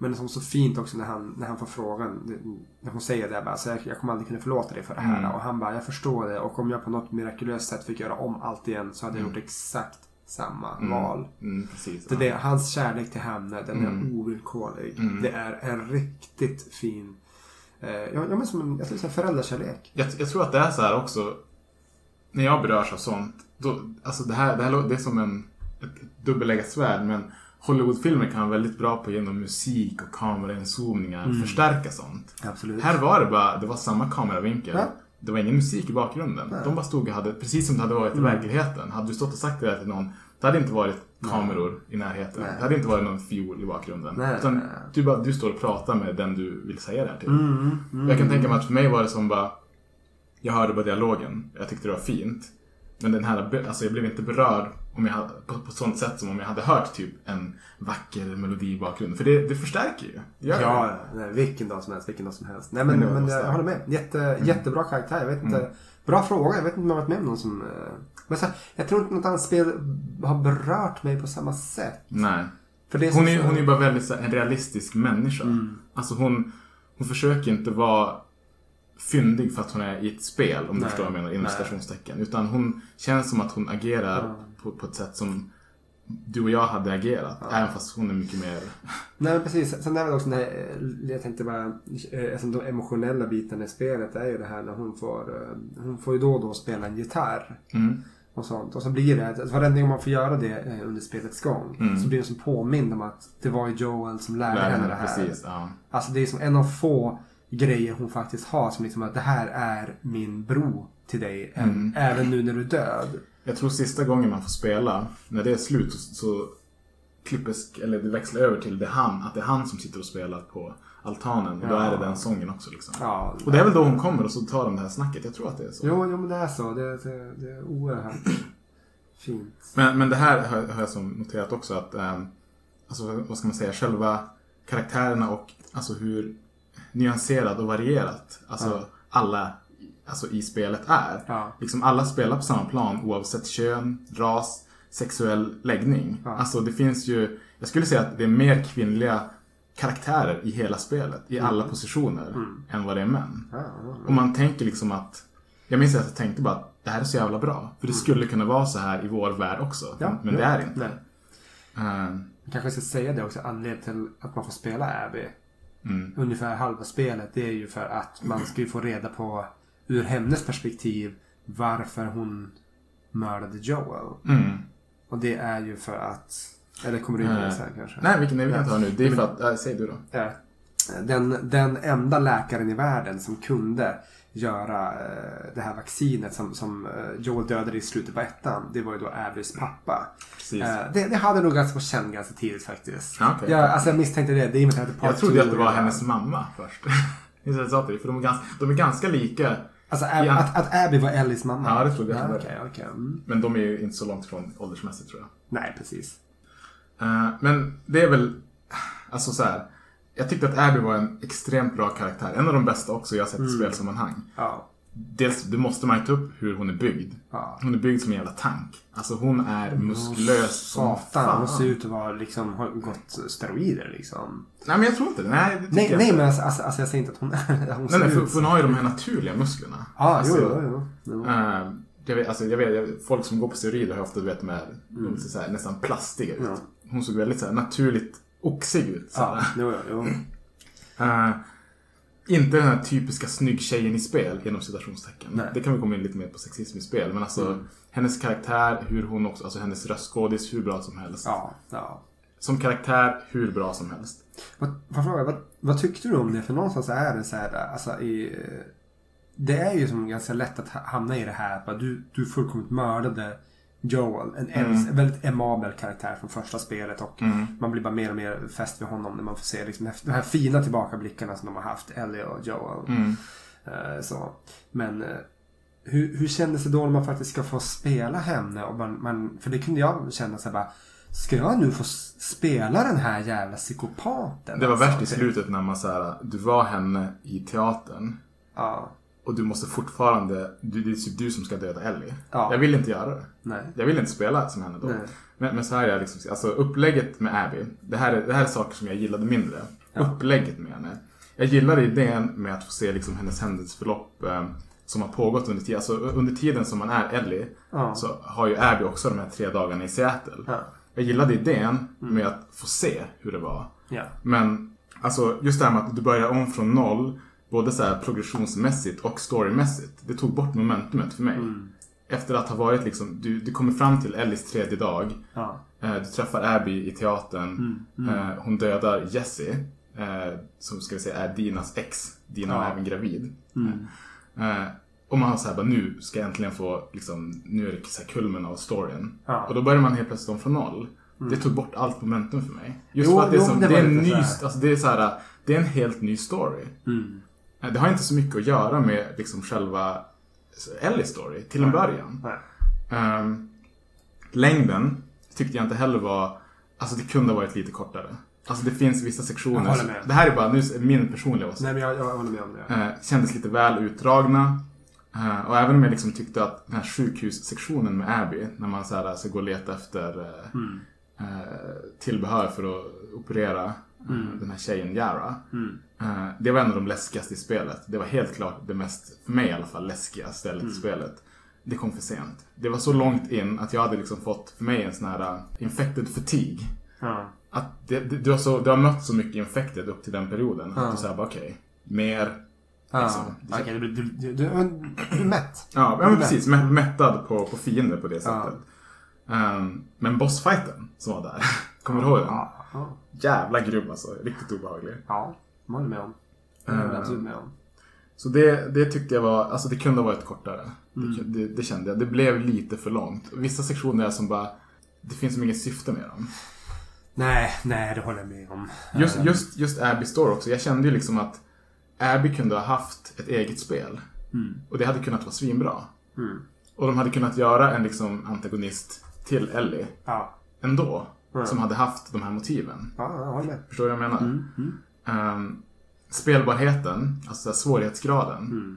men det är så fint också när han, när han får frågan. När hon säger det bara, så jag, jag kommer aldrig kunna förlåta dig för det här. Mm. Och han bara, jag förstår det. Och om jag på något mirakulöst sätt fick göra om allt igen så hade jag Mm. gjort exakt samma Mm. val. Mm, precis. Det är det, hans kärlek till henne, den är Mm. ovillkorlig. Det är en riktigt fin, ja, ja, men som en jag skulle säga föräldrakärlek. Jag, jag tror att det är så här också. När jag berörs av sånt. Då, alltså det här, det här det är som en, ett dubbelläggat svärd. Men Hollywoodfilmer kan vara väldigt bra på genom musik och kamerainzoomningar Mm. förstärka sånt. Absolut. Här var det bara, det var samma kameravinkel. Ja. Det var ingen musik i bakgrunden. Nej. De bara stod och hade, precis som det hade varit i Mm. verkligheten. Hade du stått och sagt det där till någon, det hade inte varit kameror i närheten. Nej. Det hade inte varit någon fiol i bakgrunden. Nej. Utan du, bara, du står och pratar med den du vill säga det här till. Mm, mm. Jag kan tänka mig att för mig var det som bara, jag hörde bara dialogen, jag tyckte det var fint. Men den här, alltså jag blev inte berörd om jag hade, på, på sånt sätt som om jag hade hört typ en vacker melodi i bakgrunden. För det, det förstärker ju. Gör Ja, det. nej, vilken dag som helst, vilken dag som helst. Nej men, Men men, jag håller med. Jätte, Jättebra karaktär. Jag vet inte. Mm. Bra fråga. Jag vet inte om jag har varit med om någon som... eh, Men så, här, jag tror inte något annat spel har berört mig på samma sätt. Nej. För det är Hon så- är, hon är bara väldigt så här, en realistisk människa. Mm. Alltså hon, hon försöker inte vara fyndig för att hon är i ett spel, om du Nej. förstår vad jag menar, inom citationstecken. Utan hon känns som att hon agerar Ja. På, på ett sätt som du och jag hade agerat. Även fast hon är mycket mer... Nej men precis. Sen är det också den här, eh, jag tänkte bara, eh, alltså de emotionella bitarna i spelet är ju det här när hon får, eh, hon får ju då och då spela en gitarr. Mm. Och sånt. Och så blir det, att varenda gång man får göra det under spelets gång. Mm. Så blir det som påmind om att det var ju Joel som lärde Lärde henne det här. precis, ja. Alltså det är som en av få grejer hon faktiskt har. Som liksom att det här är min bro till dig. Mm. Även nu när du är död. Jag tror sista gången man får spela, när det är slut så, klippes, eller det växlar över till det han, att det är han som sitter och spelar på altanen. Och då Ja. är det den sången också liksom. Ja, Och det är väl då hon kommer och så tar de det här snacket. Jag tror att det är så. Jo, jo men det är så. Det, det, det är oerhört fint. Men, men det här har, jag som noterat också att, eh, alltså vad ska man säga, själva karaktärerna och alltså hur nyanserad och varierat alltså Ja. alla alltså, i spelet är. Ja. Liksom alla spelar på samma plan oavsett kön, ras, sexuell läggning. Ja. Alltså det finns ju, jag skulle säga att det är mer kvinnliga karaktärer i hela spelet, i alla positioner, Mm. än vad det är män. Ja, Och man tänker liksom att Jag minns att jag tänkte bara att det här är så jävla bra. För det skulle kunna vara så här i vår värld också. Mm. Men det är inte. Jag kanske ska säga det också. Anledningen till att man får spela Abby. Mm. Ungefär halva spelet. Det är ju för att man ska ju få reda på ur hennes perspektiv varför hon mördade Joel. Mm. Och det är ju för att... Eller kommer du in på det Eh, sen kanske? Nej, vi kan, nej, vi kan ta nu. Det är för att, äh, säg du då. Eh, Den, den enda läkaren i världen som kunde göra eh, det här vaccinet som, som eh, Joel dödade i slutet på ettan. Det var ju då Abbys pappa. Eh, det, det hade nog ganska känt ganska tidigt faktiskt. Okej. jag, alltså jag misstänkte det. Det är det Jag trodde att det var hennes mamma först. Just det, jag sa till dig, för de är ganska, de är ganska lika. Alltså Ab- Ja. att, att Abby var Ellies mamma? Ja, det trodde jag. Ja, Okej, okej. Mm. Men de är ju inte så långt ifrån åldersmässigt tror jag. Nej, precis. Eh, men det är väl, alltså så här. Jag tyckte att Abby var en extremt bra karaktär. En av de bästa också jag har sett i Mm. spelsammanhang. Ja. Dels, det måste man ju ta upp hur hon är byggd. Ja. Hon är byggd som en jävla tank. Alltså hon är muskulös som Satan, hon ser fan. ut att vara liksom, har gått steroider liksom. Nej men jag tror inte det. Nej, det Nej, nej men alltså, alltså, alltså jag säger inte att hon, hon Nej, nej, för, för hon har ju de här naturliga musklerna. Ja, Alltså, jo, jo, jo. jo. eh, jag vet, alltså, jag vet, jag vet, folk som går på steroider har ofta, du vet, med, de ser nästan plastiga ut. Mm. Ja. Hon såg väldigt så här, naturligt oxig ut. Så Ja, jo, jo, jo. Inte den här typiska snygg tjejen i spel, genom citationstecken. Nej. Det kan vi komma in lite mer på sexism i spel. Men alltså, Mm. hennes karaktär, hur hon också, alltså hennes röstskådis, hur bra som helst. Ja, ja. Som karaktär, hur bra som helst. Vad, vad, vad, vad tyckte du om det? För någonstans är det så här, alltså i... Det är ju som ganska lätt att ha- hamna i det här att du, du fullkomligt mördade Joel. En, Mm. väldigt emabel karaktär från första spelet och Mm. man blir bara mer och mer fäst vid honom när man får se liksom, de här fina tillbakablickarna som de har haft, Ellie och Joel. Mm. Eh, så. Men eh, hur, hur kändes det då när man faktiskt ska få spela henne? Och man, man, för det kunde jag känna så här bara. Ska jag nu få spela den här jävla psykopaten? Det var Alltså, värst i det- slutet när man så här, du var henne i teatern. Ja. Och du måste fortfarande, du, det är typ du som ska döda Ellie. Ja. Jag vill inte göra det. Nej. Jag vill inte spela som henne då. Nej. Men, men så här är jag liksom, alltså upplägget med Abby. Det här, är, det här är saker som jag gillade mindre. Ja. Upplägget med henne. Jag gillade idén med att få se liksom hennes händelseförlopp eh, som har pågått under tiden. Alltså under tiden som man är Ellie Ja. så har ju Abby också de här tre dagarna i Seattle. Ja. Mm. Jag gillade idén med att få se hur det var. Ja. Men alltså just det här med att du börjar om från noll. Både så här progressionsmässigt och storymässigt. Det tog bort momentumet för mig. Mm. Efter att ha varit liksom, du, du kommer fram till Ellis tredje dag. Ja. Eh, Du träffar Abby i teatern. Mm, Eh, Hon dödar Jesse. eh, Som ska vi säga är Dinas ex. Dina Ja. även gravid. Mm. Och man har såhär bara nu ska jag äntligen få liksom, nu är det så här kulmen av storyn. Ja. Och då börjar man helt plötsligt om från noll. Mm. Det tog bort allt momentum för mig. Just Jo, för att det är, jo, som, det det var är en ny, alltså det är så här, det är en helt ny story. Mm. Eh, Det har inte så mycket att göra med liksom själva Ellie story till en början. Ehm, längden tyckte jag inte heller var, alltså det kunde ha varit lite kortare. Alltså det finns vissa sektioner. som-. Det här är bara nu min personliga åsikt. Nej men jag, jag håller med om det. Eh, kändes lite väl utdragna. Eh, och även om jag liksom tyckte att den här sjukhussektionen med Abby, när man så här, ska gå och leta efter eh, Mm. eh, tillbehör för att operera Mm. den här tjejen Yara. Mm. Eh, det var en av de läskigaste i spelet. Det var helt klart det mest, för mig i alla fall, läskiga stället Mm. i spelet. Det kom för sent. Det var så långt in att jag hade liksom fått, för mig, en sån här uh, infected fatigue. Att det, det, du, har så, du har mött så mycket infected upp till den perioden. Att du säger okej, mer. Ja. liksom. Okej, du, du, du, du, du är mätt. Ja, men precis. mätt. Mä- Mättad på, på fiender på det sättet. Ehm, men bossfighten som var där. Kommer du ihåg den? Ja. Ja. Jävla grym alltså. Riktigt obehaglig. Ja, det håller med om. Absolut med om. Så det, det tyckte jag var, alltså det kunde ha varit kortare. Mm. Det, det, det kände jag. Det blev lite för långt. Vissa sektioner är som bara, det finns som inget syfte med dem. Nej, nej det håller jag med om. Just, Eh, just, just Abby Store också. Jag kände ju liksom att Abby kunde ha haft ett eget spel. Mm. Och det hade kunnat vara svinbra. Mm. Och de hade kunnat göra en liksom antagonist till Ellie Ja. ändå. Som hade haft de här motiven. Ja, jag håller. Förstår du vad jag menar? Mm, mm. Ehm, spelbarheten, alltså svårighetsgraden. Mm.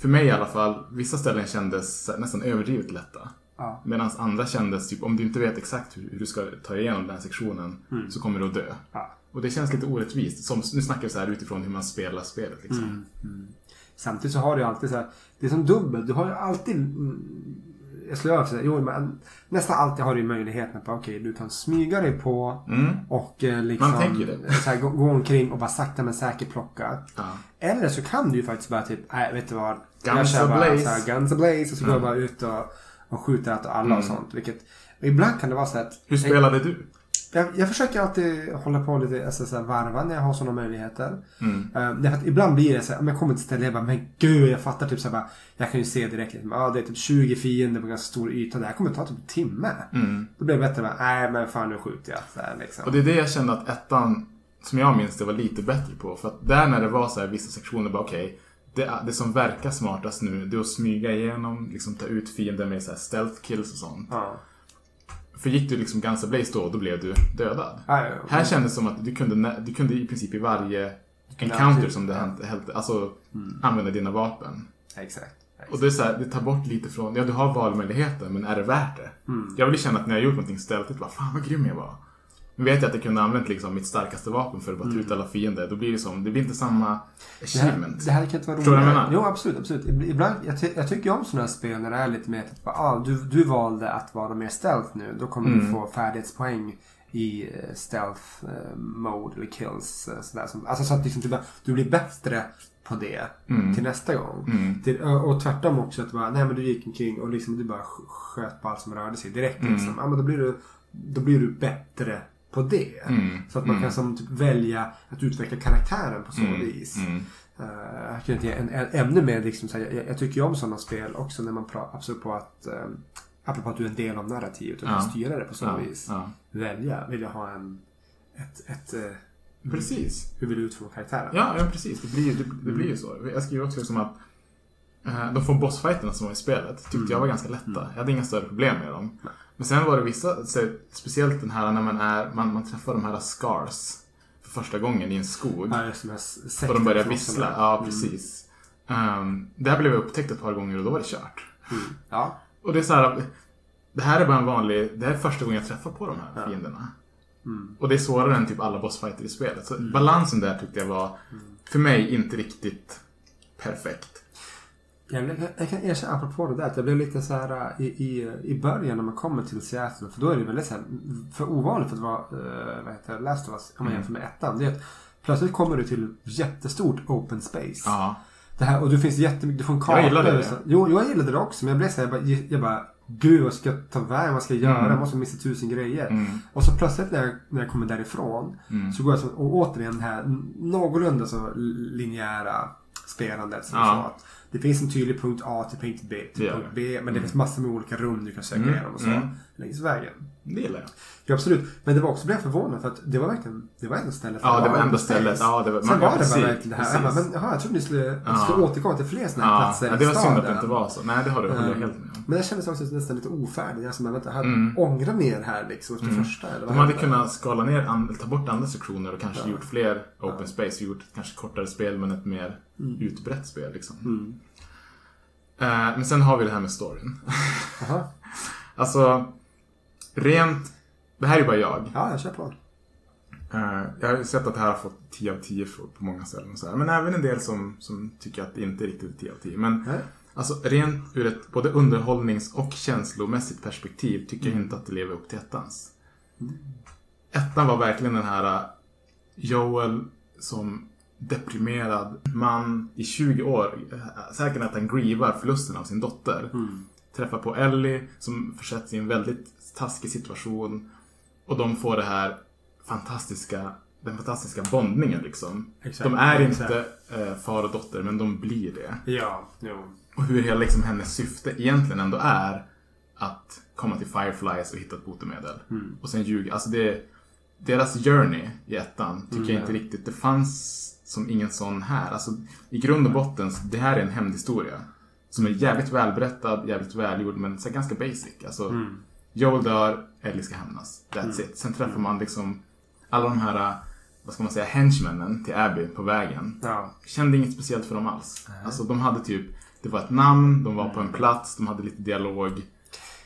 För mig i alla fall, vissa ställen kändes nästan överdrivet lätta. Ja. Medan andra kändes typ, om du inte vet exakt hur, hur du ska ta dig igenom den här sektionen Mm. så kommer du att dö. Ja. Och det känns lite orättvist. Som, nu snackar vi så här utifrån hur man spelar spelet. Liksom. Mm. Samtidigt så har du alltid så här, det är som dubbel. Du har ju alltid, jag skulle här, jo men nästan alltid har du möjligheten att okej du kan smyga dig på Mm. och eh, liksom. Så här, gå, gå omkring och bara sakta men säkert plocka. Ja. Eller så kan du ju faktiskt bara typ, nej vet du vad. jag Guns kör bara ablaze. Så här, guns ablaze och så går jag Mm. bara ut och, och skjuter att alla och Mm. sånt. Vilket, och ibland kan det vara så att Hur spelade du? Jag, jag försöker alltid hålla på lite, alltså så varva när jag har sådana möjligheter. Mm. Uh, att ibland blir det så här, om jag kommer till ett ställe jag bara, men gud jag fattar typ så här, bara, jag kan ju se direkt liksom, ah, det är typ 20 fiender på ganska stor yta. Det här kommer ta typ en timme. Mm. Då blir det bättre nej men fan nu skjuter jag. Så här, liksom. Och det är det jag kände att ettan, som jag minns det, var lite bättre på. För att där när det var så här vissa sektioner, bara okej. det, det som verkar smartast nu, det är att smyga igenom, liksom ta ut fiender med så här stealth kills och sånt. Ja. För gick du liksom Guns Blaze då, då blev du dödad. Ja, ja. Här kändes det som att du kunde, du kunde i princip i varje encounter alltid- som det ja. hände, alltså Mm. använda dina vapen. Exakt. Och det är så här, det tar bort lite från, ja du har valmöjligheter men är det värt det? Mm. Jag vill känna att när jag gjort någonting stealthigt, bara fan vad grym jag var. Nu vet jag att jag kunde använt liksom mitt starkaste vapen för att bara ta ut alla fiender. Då blir det som, det blir inte samma Mm. Det här, achievement. det här kan inte vara Förstår du vad jag menar? Jo absolut, absolut. Ibland, jag, ty jag tycker om sådana här spel när det är lite mer bara, ah, du, du valde att vara mer stealth nu. Då kommer du Mm. få färdighetspoäng i eh, stealth eh, mode eller kills. eh, Sådär. Alltså så att liksom, du, du blir bättre på det Mm. till nästa gång. Mm. Till, och, tvärtom också att bara, nej men du gick omkring och liksom du bara sk- sköt på allt som rörde sig direkt. Mm. Liksom. Ja, men då, blir du, då blir du bättre på det. Mm. Så att man Mm. kan som typ välja att utveckla karaktären på så Mm. vis. Mm. Uh, jag inte en, en ämne med liksom, så här, jag, jag tycker ju om sådana spel också när man pratar absolut på att um, apropå att du är en del av narrativet och Ja. kan styra det på så Ja, vis. ja. Välja, vill jag ha en ett, ett eh, Precis. hur vill du utforma karaktären? Ja, ja precis. Det blir, det, det blir ju så. Jag skriver också liksom att eh, de få bossfighterna som var i spelet tyckte Mm. jag var ganska lätta. Jag hade inga större problem med dem. Men sen var det vissa, speciellt den här när man, är, man, man träffar de här scars för första gången i en skog. Ja, just de här s- och de börjar vissla. Ja, Mm. precis. Um, det här blev jag upptäckt ett par gånger och då var det kört. Mm. Ja. Och det är så här, det här är bara en vanlig, det här är första gången jag träffar på de här Ja. fienderna. Mm. Och det är svårare än typ alla bossfighter i spelet. Så balansen där tyckte jag var, för mig, inte riktigt perfekt. Jag, jag, kan erkänna apropå det där att jag blev lite så här i, i, i början när man kommer till Seattle. För då är det väldigt så här, för ovanligt för att vara uh, vad heter det, Last of Us om man Mm. jämför med ettan. Det är att plötsligt kommer du till jättestort open space. Ja. Det här, och det finns jättemycket, du får en karta. Jag gillade det. Så, jo, jag gillade det också. Men jag blev så här, jag bara, jag bara Gud vad ska jag ta vägen? Vad ska jag göra? Mm. Jag måste missa tusen grejer. Mm. Och så plötsligt när jag, när jag kommer därifrån. Mm. Så går jag så, och återigen det här någorlunda så linjära spelandet. Som Ja. så att det finns en tydlig punkt A till punkt B. Till Det punkt det. B men det Mm. finns massor med olika rum du kan söka Mm. igenom och så. Mm. Längs vägen. Det gillar jag. Ja, absolut. Men det var också, blev förvånad för att det var verkligen, det var enda stället. Ja, det var enda stället. Ja, det var- Sen man- var ja, det precis, bara verkligen det här. Bara, men jaha, jag trodde ni skulle, Ja. skulle återkomma till fler sådana här Ja, platser ja, det var synd att det inte var så. Nej, det har du, Mm. helt med. Men jag kände också nästan lite ofärdig. Jag som, vänta, här, Mm. ångrar ni er här liksom efter Mm. första? Eller vad De hade hände? kunnat skala ner, ta bort andra sektioner och kanske Ja. gjort fler open space. Gjort kanske kortare spel men ett mer Mm. utbrett spel liksom. Mm. Eh, men sen har vi det här med storyn. Jaha. alltså, rent... Det här är bara jag. Ja, jag kör på. Eh, jag har sett att det här har fått 10 av 10 på många ställen. Och så här. Men även en del som, som tycker att det inte är riktigt 10 av 10. Men Nej. alltså, rent ur ett både underhållnings och känslomässigt perspektiv tycker jag inte att det lever upp till ettans. Ettan var verkligen den här eh, Joel som deprimerad man i 20 år. eh, Säkert att han grievar förlusten av sin dotter. Mm. Träffar på Ellie som försätts i en väldigt taskig situation. Och de får det här fantastiska den fantastiska bondningen liksom. Exakt. De är Exakt. inte eh, far och dotter men de blir det. Ja, jo. Och hur hela liksom hennes syfte egentligen ändå är att komma till Fireflies och hitta ett botemedel. Mm. Och sen ljuga. Alltså det, deras journey i ettan tycker Mm, jag inte riktigt, det fanns som ingen sån här. Alltså i grund och botten, det här är en hämndhistoria. Som är jävligt välberättad, jävligt välgjord men så ganska basic. Alltså Mm. Joel dör, Ellie ska hämnas. That's it. Sen träffar man liksom alla de här, vad ska man säga, henchmännen till Abby på vägen. Ja. Kände inget speciellt för dem alls. Alltså de hade typ, det var ett namn, de var på en plats, de hade lite dialog.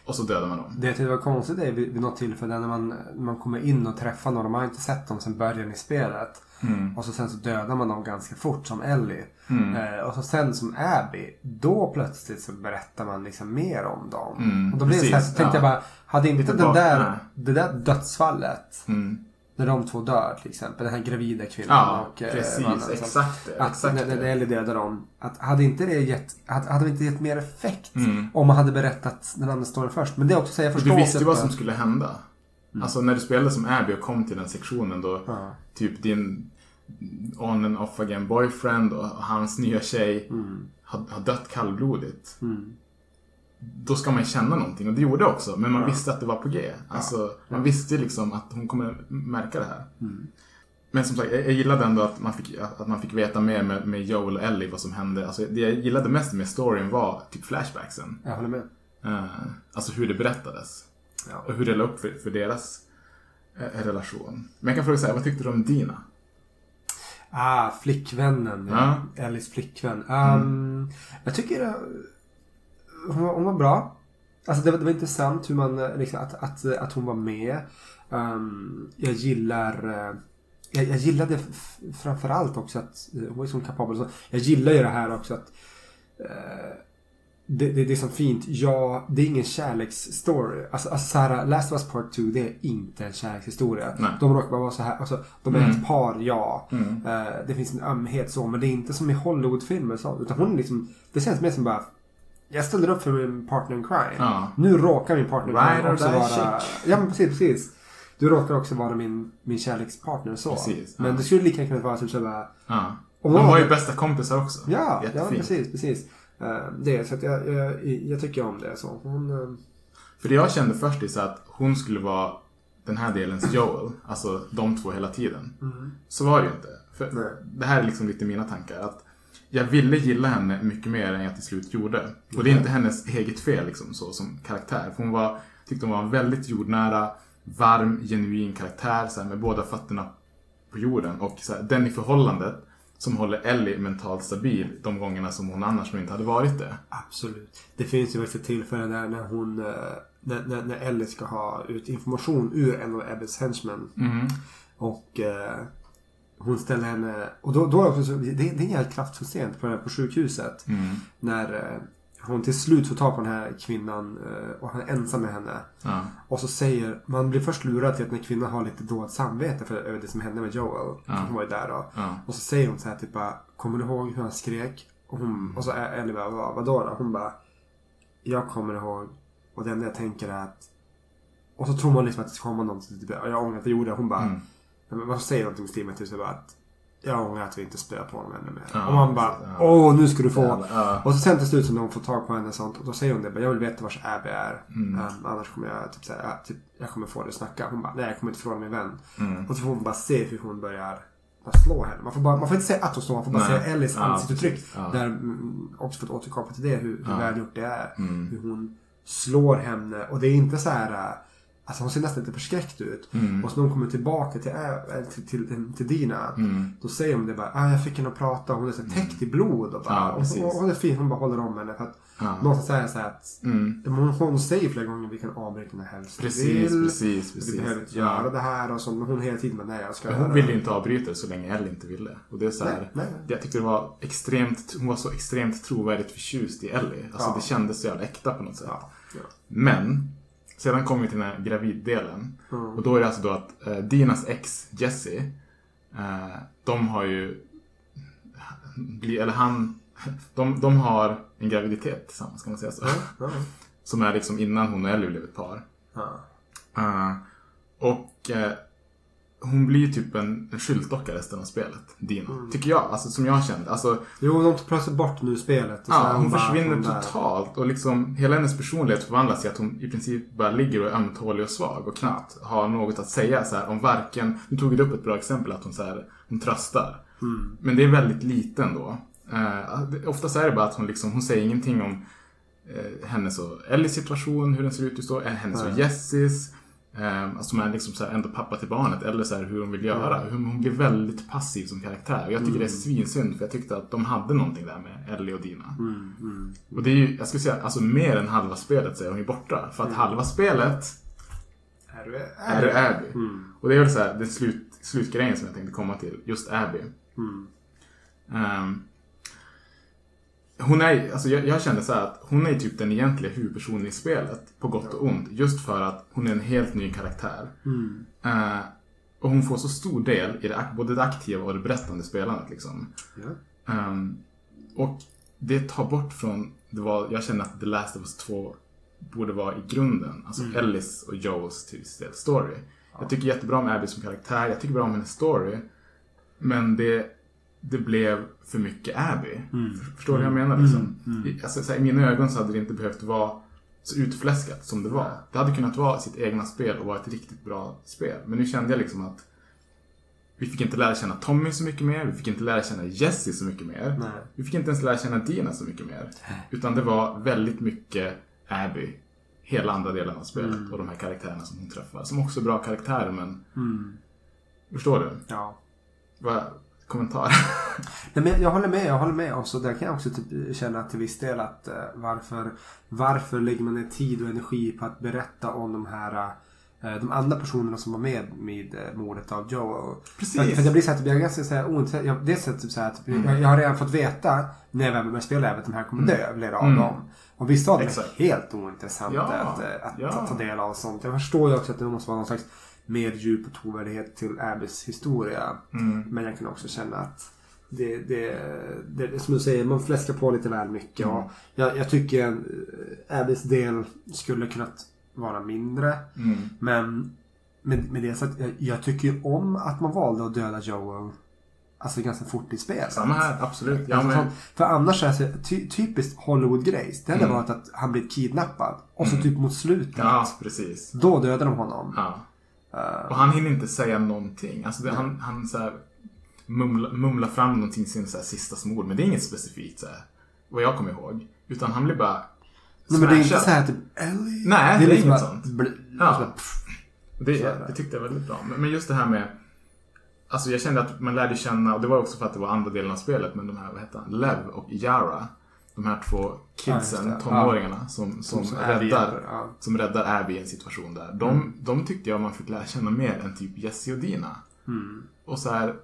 Och så dödade man dem. Det jag tyckte var konstigt är vid, vid något tillfälle när man, man kommer in och träffar någon. Man har inte sett dem sedan början i spelet. Mm. Och så sen så dödar man dem ganska fort som Ellie. Mm. Eh, och så sen som Abby. Då plötsligt så berättar man liksom mer om dem. Mm, och då blev det så här, så precis, tänkte ja. jag bara. Hade inte den där, nej. det där dödsfallet. Mm. När de två dör till exempel. Den här gravida kvinnan Ja, och eh, precis. mannen som- Exakt det. Att Exakt när, när. Ellie dödar dem. Att hade inte det gett, hade, hade inte gett mer effekt Mm. om man hade berättat den andra storyn först. Men det är också så här, jag För förstår du visste ju typ vad som skulle hända. Alltså när du spelade som Abby och kom till den sektionen då Ja. typ din on and off again boyfriend och hans nya tjej Mm. har, har dött kallblodigt. Mm. Då ska man känna någonting och det gjorde jag också. Men man Ja. visste att det var på G. Alltså, Man visste liksom att hon kommer märka det här. Mm. Men som sagt, jag, jag gillade ändå att man fick, att man fick veta mer med, med Joel och Ellie vad som hände. Alltså, det jag gillade mest med storyn var typ flashbacksen. Jag håller med. Eh, alltså hur det berättades. Ja. Och hur det la upp för, för deras eh, relation. Men jag kan fråga så här, vad tyckte du om Dina? Ah, flickvännen. Ja. Ellis flickvän. Um, Jag tycker uh, hon, var, hon var bra. Alltså det, var- det var intressant hur man, eh, liksom, att, att, att hon var med. Um, jag gillar uh, jag, jag gillade framförallt också att eh, hon är så kapabel. Jag gillar ju det här också att eh, det, det, det är så fint. Ja, det är ingen kärleksstory. Alltså, alltså så här, Last of Us Part 2 det är inte en kärlekshistoria. Nej. De råkar bara vara så här. Alltså, de är Mm. ett par, ja. Mm. Eh, det finns en ömhet så. Men det är inte som i Hollywoodfilmer. Så, utan hon är liksom, det känns mer som bara jag ställer upp för min partner in crime. Ja. Nu råkar min partner in crime or också vara... chick. Ja men precis, precis. Du råkar också vara min, min kärlekspartner så. Precis, Men ja. det skulle lika gärna kunna vara typ såhär... Ja. De var ju bästa kompisar också. Ja, ja Jättefint. precis, precis. Eh, det, så att jag, jag, jag tycker om det. Så. Hon, eh, För det jag kände först är så att hon skulle vara den här delens Joel. Alltså de två hela tiden. Så var det ju inte. För Nej. det här är liksom lite mina tankar. Att jag ville gilla henne mycket mer än jag till slut gjorde. Och det är inte hennes eget fel liksom så som karaktär. För hon var, tyckte hon var en väldigt jordnära, varm, genuin karaktär. Så här, med båda fötterna på jorden. Och så här, den i förhållandet som håller Ellie mentalt stabil de gångerna som hon annars inte hade varit det. Absolut. Det finns ju faktiskt ett tillfälle där när hon... eh, När, när, när Ellie ska ha ut information ur en av Ebbes henchmen. Mm. Och eh, hon ställer henne... Och då, då är det också så, det, det är en jävligt kraftfull scen på, på sjukhuset. Mm. När eh, hon till slut får tag på den här kvinnan eh, och han är ensam med henne. Ja. Och så säger... Man blir först lurad till att den här kvinnan har lite dåligt samvete för över det som hände med Joel. Ja. Hon var ju där då. Ja. Och så säger hon så här typ bara, Kommer du ihåg hur han skrek? Och, hon, och så är Ellie bara, vad, vadå då? Hon bara Jag kommer ihåg. Och det enda jag tänker är att Och så tror man liksom att det ska komma någonting. Typ, jag ångrar att jag gjorde det. Hon bara Mm. men Vad säger någonting med Steven? Typ så bara att Jag ångrar att vi inte spelar på honom ännu mer. Ja, och man bara ja. Åh nu ska du få. Ja. Och så sen till slut så när hon får tag på henne och sånt. Och då säger hon det. Jag vill veta vars Abby är. Mm. Um, annars kommer jag typ säga typ, Jag kommer få dig att snacka. Hon bara Nej jag kommer inte fråga min vän. Mm. Och så får man bara se hur hon börjar slå henne. Man får, bara, man får inte säga att hon slår, man får bara Nej. se Ellis ansiktsuttryck. Där, mm, också för att återkoppla till det, hur, hur välgjort det är. Mm. Hur hon slår henne. Och det är inte så här... Alltså hon ser nästan lite förskräckt ut. Mm. Och så när hon kommer tillbaka till, till, till, till Dina. Mm. Då säger hon det bara, ah, jag fick henne att prata. Hon är så täckt i blod. Och bara, Ja, och, och det är fint, hon bara håller om henne. För att Ja. någonstans är det så här att Mm. hon, hon säger flera gånger vi kan avbryta när helst vi Precis, vill. precis, Vi precis. behöver inte Ja. göra det här. Och så, men hon hela tiden bara, nej jag ska Men hon ville inte avbryta så länge Ellie inte ville. Och det är så här, Nej, nej. Jag tyckte det var extremt, hon var så extremt trovärdigt förtjust i Ellie. Alltså Ja. det kändes så jävla äkta på något sätt. Men, sedan kommer vi till den här graviddelen. Mm. Och då är det alltså då att eh, Dinas ex, Jesse, eh, de har ju, eller han, de, de har en graviditet tillsammans, kan man säga så? Ja, Som är liksom innan hon och Ellie blev ett par. Eh, och eh, hon blir ju typ en, en skyltdocka resten av spelet. Dina. Tycker jag. Alltså som jag kände. Alltså, Jo, de tar plötsligt bort nu spelet. och ja, hon bara försvinner där- totalt. Och liksom hela hennes personlighet förvandlas till att hon i princip bara ligger och är ömtålig och svag. Och knappt har något att säga så här, om varken... Nu tog du upp ett bra exempel att hon, så här, hon tröstar. Mm. Men det är väldigt liten då. Det- oftast är det bara att hon liksom, hon säger ingenting om eh, hennes och Ellies situation, hur den ser ut just då. eh, Hennes och Nej. Jessis. Eh, alltså som är liksom så här ändå pappa till barnet. Eller så hur hon vill göra. Hur hon blir väldigt passiv som karaktär. Och jag tycker det är svinsynd för jag tyckte att de hade någonting där med Ellie och Dina. Mm, mm. Och det är ju, jag skulle säga, alltså mer än halva spelet så är hon ju borta. För att halva spelet Är du, är det Abby. Mm. Och det är väl så här, den slut, slutgrejen som jag tänkte komma till. Just Abby. Mm. Hon är, alltså jag, jag kände så här att hon är typ den egentliga huvudpersonen i spelet. På gott och ont. Just för att hon är en helt ny karaktär. Mm. Eh, och hon får så stor del i det, både det aktiva och det berättande spelandet. Liksom. Ja. Ehm, och det tar bort från, det var, jag känner att The Last of Us 2 borde vara i grunden. Alltså Mm. Ellis och Joes till viss del story. Jag tycker jättebra om Abby som karaktär, jag tycker bra om hennes story. Men det, det blev för mycket Abby. Mm. För- Förstår du vad jag menar? Liksom? I, alltså, så här, I mina ögon så hade det inte behövt vara så utfläskat som det var. Det hade kunnat vara sitt egna spel och vara ett riktigt bra spel. Men nu kände jag liksom att vi fick inte lära känna Tommy så mycket mer. Vi fick inte lära känna Jesse så mycket mer. Nej. Vi fick inte ens lära känna Dina så mycket mer. Utan det var väldigt mycket Abby. Hela andra delen av spelet. Och de här karaktärerna som hon träffar. Som också är bra karaktärer men... Mm. Förstår du? Ja. Kommentar? Nej, men jag håller med, jag håller med. Och så där kan jag också typ känna till viss del att eh, varför, varför lägger man ner tid och energi på att berätta om de här eh, de andra personerna som var med med eh, mordet av Joe. Precis. För, för det blir så här, typ, jag är ganska så här, ointresserad. Jag, dels är typ så här, typ, Mm. jag, jag har redan fått veta när jag väl börjar spela att de här kommer dö, flera av Mm. dem. Och vissa av dem är helt ointressanta Ja, att, eh, att, ja. att ta del av och sånt. Jag förstår ju också att det måste vara någon slags mer djup och trovärdighet till Abbys historia. Mm. Men jag kan också känna att det, det, det, som du säger, man fläskar på lite väl mycket. Mm. Och jag, jag tycker äh, Abbys del skulle kunnat vara mindre. Mm. Men med, med det sagt, jag, jag tycker ju om att man valde att döda Joel Alltså ganska fort i spelet. Samma här, absolut. Ja, Alltså, men, För annars är det ty, typiskt Hollywood-grejs. Det hade Mm. varit att han blivit kidnappad. Och så typ mot slutet. ja, precis. Då dödar de honom. Ja. Och han hinner inte säga någonting. Alltså det, han, han så här, mumlar, mumlar fram någonting sin så här, sista smord. Men det är inget specifikt så här, vad jag kommer ihåg. Utan han blir bara Nej men det är inte så här typ Ellie. Nej, det är liksom inget sånt. bl- Ja. så bara, pff. Det, är det. det tyckte jag var väldigt bra. Men, men just det här med Alltså jag kände att man lärde känna, och det var också för att det var andra delen av spelet, men de här, vad heter han, Lev och Yara. De här två Ja, kidsen, det. tonåringarna, som, som, Som Abby räddar, ja. som räddar Abby i en situation där. De, Mm. de tyckte jag man fick lära känna mer än typ Jesse och Dina. Mm. Och så här,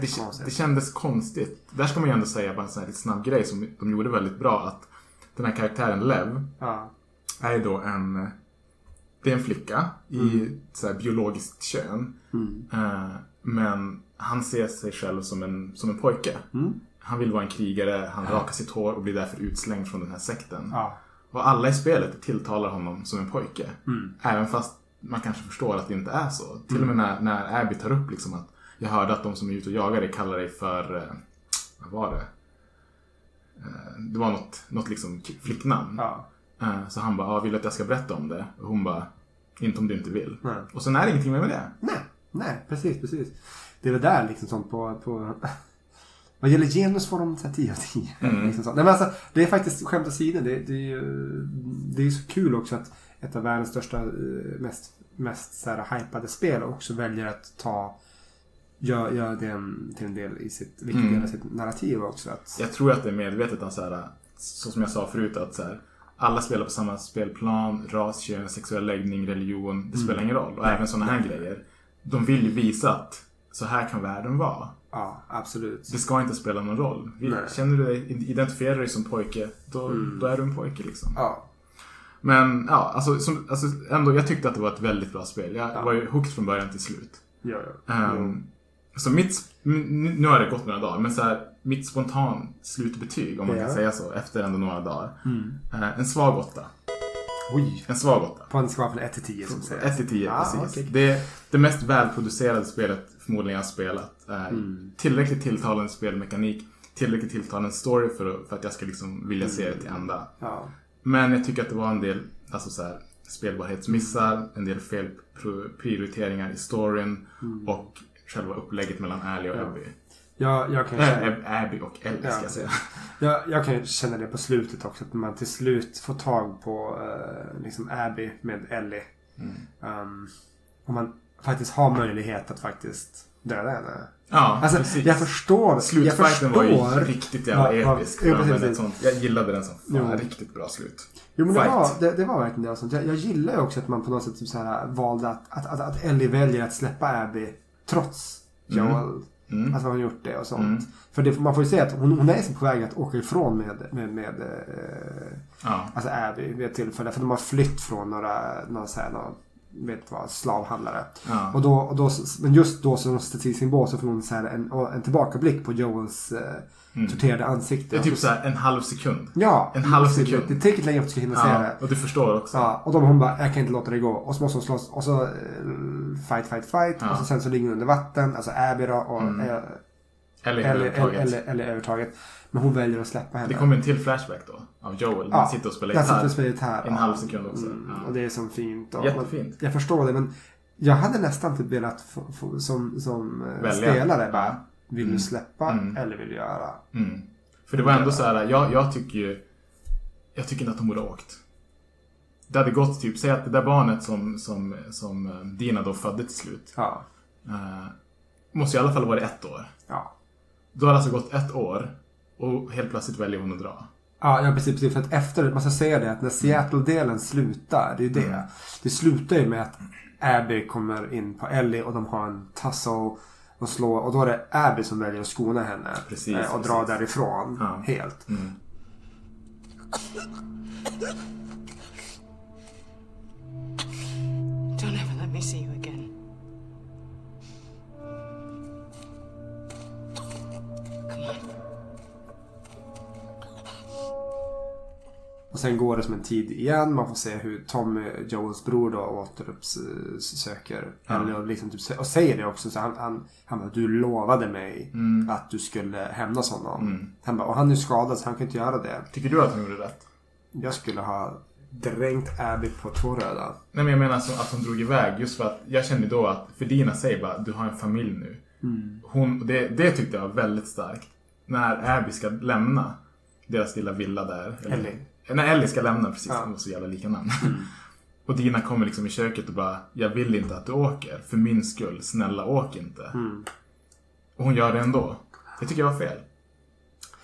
det, det kändes konstigt. Där ska man ju ändå säga bara en sån här lite snabb grej som de gjorde väldigt bra. Att den här karaktären Lev Ja. är då en... Det är en flicka i så här biologiskt kön. Mm. Eh, men han ser sig själv som en, som en pojke. Mm. Han vill vara en krigare, han rakar sitt hår och blir därför utslängd från den här sekten. Ja. Och alla i spelet tilltalar honom som en pojke. Mm. Även fast man kanske förstår att det inte är så. Till och med när, när Abby tar upp liksom att jag hörde att de som är ute och jagar dig kallar dig för, eh, vad var det? Eh, det var något, något liksom flicknamn. Ja. Eh, så han bara, ah, vill du att jag ska berätta om det? Och hon bara, inte om du inte vill. Nej. Och sen är det ingenting mer med det. Nej, nej, precis, precis. Det är väl där liksom sånt på... på vad gäller genus får de så här 10 av 10. Mm. Liksom. Nej, men alltså, det är faktiskt skämt åsido. Det, det, det är ju så kul också att ett av världens största, eh, mest, mest så här, hypade spel också väljer att ta Gör, gör det en, till en del i sitt, Mm. del av sitt narrativ också. Att, Jag tror att det är medvetet att så, här, så som jag sa förut att så här, alla spelar på samma spelplan, ras, kön, sexuell läggning, religion. Det spelar ingen roll. Och även sådana här grejer. De vill ju visa att så här kan världen vara. Ja, absolut. Det ska inte spela någon roll. Nej. Känner du dig, identifierar dig som pojke, då, Mm. då är du en pojke liksom. Ja, Men ja, alltså, som, alltså ändå, jag tyckte att det var ett väldigt bra spel. Jag Ja. var ju hooked från början till slut. ja, ja. Ehm, Så mitt, nu har det gått några dagar, men så här, mitt spontan slutbetyg, om man kan säga så, efter ändå några dagar. Mm. Eh, en svag åtta. Oj. En svag åtta. På en skala från 1 till 10 som säger. 1 till 10, Ja, precis. okej. Det, det mest välproducerade spelet förmodligen jag spelat. är Mm. Tillräckligt tilltalande spelmekanik, tillräckligt tilltalande story för, att- för att jag ska liksom vilja se det till ända. Ja. Men jag tycker att det var en del alltså så här, spelbarhetsmissar, en del felprioriteringar i storyn Mm. och själva upplägget mellan Ally och Ja. Jag, jag kan Äh, känna, Ab- Abby och Ellie ska Ja. jag säga. jag, jag kan känna det på slutet också. Att man till slut får tag på uh, liksom Abby med Ellie. Mm. Um, och man faktiskt har möjlighet att faktiskt döda henne. Ja, Alltså, precis. jag förstår. jag Slutfighten var ju riktigt jävla vad- episk. Ja, precis, precis. sånt, jag gillade den som fan. Jo. Riktigt bra slut. Jo men det var, det, det var verkligen det. sånt. Jag, jag gillar ju också att man på något sätt typ så här valde att, att, att, att Ellie väljer att släppa Abby trots Mm. Joel. Mm. Att hon har gjort det och sånt. Mm. För det, man får ju se att hon, hon är liksom på väg att åka ifrån med, med, med eh, Ja. alltså Abby vid ett tillfälle. För de har flytt från några, några, så här, några vet vad, slavhandlare. Ja. Och då, och då, men just då så sin båt så får hon så här en, en tillbakablick på Joels eh, Mm. torterade ansikte. Det är typ så här en halv sekund. Ja, En halv sekund. Det är tillräckligt länge för att du ska hinna se Ja, det. och du förstår också. Ja, och då hon bara, jag kan inte låta det gå. Och så måste hon slåss. Och så eh, fight, fight, fight. Ja. Och så sen så ligger hon under vatten. Alltså Abby då. Och, Mm. Eller eller, övertaget. eller, eller övertaget. Men hon väljer att släppa henne. Det kommer en till flashback då. Av Joel. När han sitter och spelar gitarr. sitter och spelar gitarr. En ja. halv sekund också. Mm, Ja. Och det är som fint. Och Jättefint. Jag förstår det men jag hade nästan typ velat få, få, som, som eh, Välja. spelare bara. Vill Mm. du släppa Mm. eller vill du göra? Mm. För det var ändå så här, jag, jag tycker ju... Jag tycker inte att hon borde ha åkt. Det hade gått typ, säg att det där barnet som, som, som eh, Dina då födde till slut. Ja. Eh, måste i alla fall varit ett år. Ja. Då har det alltså gått ett år. Och helt plötsligt väljer hon att dra. Ja, ja precis, precis. För att efter, man ska säga det, att när Seattle-delen slutar, det är ju det. Mm. Det slutar ju med att Abby kommer in på Ellie och de har en tussle och slår. Och då är det Abby som väljer att skona henne. Precis, eh, och dra precis. därifrån Ja. helt. Mm. Don't ever let me see you Och sen går det som en tid igen. Man får se hur Tommy, Joels bror då, återuppsöker. Och, liksom typ, och säger det också. Så han, han, han bara, du lovade mig Mm. att du skulle hämnas honom. Mm. Han bara, och han är skadad så han kan inte göra det. Tycker du att hon gjorde rätt? Jag skulle ha dränkt Abby på två röda. Nej men jag menar alltså att hon drog iväg just för att jag kände då att för Dina säger bara du har en familj nu. Mm. Hon, det, det tyckte jag var väldigt starkt. När Abby ska lämna deras lilla villa där. eller- Ellie. När Ellie ska lämna precis, Ja. de var så jävla lika namn. Och Dina kommer liksom i köket och bara Jag vill inte att du åker. För min skull, snälla åk inte. Mm. Och hon gör det ändå. Det tycker jag var fel.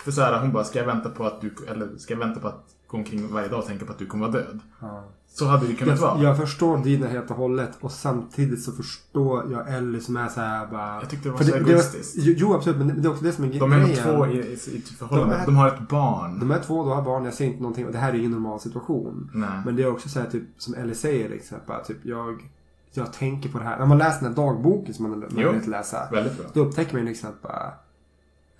För så här, hon bara, ska jag vänta på att du, eller ska jag vänta på att gå omkring varje dag och tänka på att du kommer vara död? Ja. Så hade det kunnat vara. Jag, jag förstår Dina helt och hållet och samtidigt så förstår jag Ellie som är så här bara... Jag tyckte det var så egoistiskt. jo, absolut. Men det är också det som är De är grejen. två i, i, i ett förhållande. De De, är- har ett barn. De är två, då har barn. Jag säger inte någonting. Och det här är ingen normal situation. Nej. Men det är också så här typ som Ellie säger liksom. Bara, typ jag, jag tänker på det här. När man läser den här dagboken som man har möjlighet att läsa. Då upptäcker man ju liksom att bara,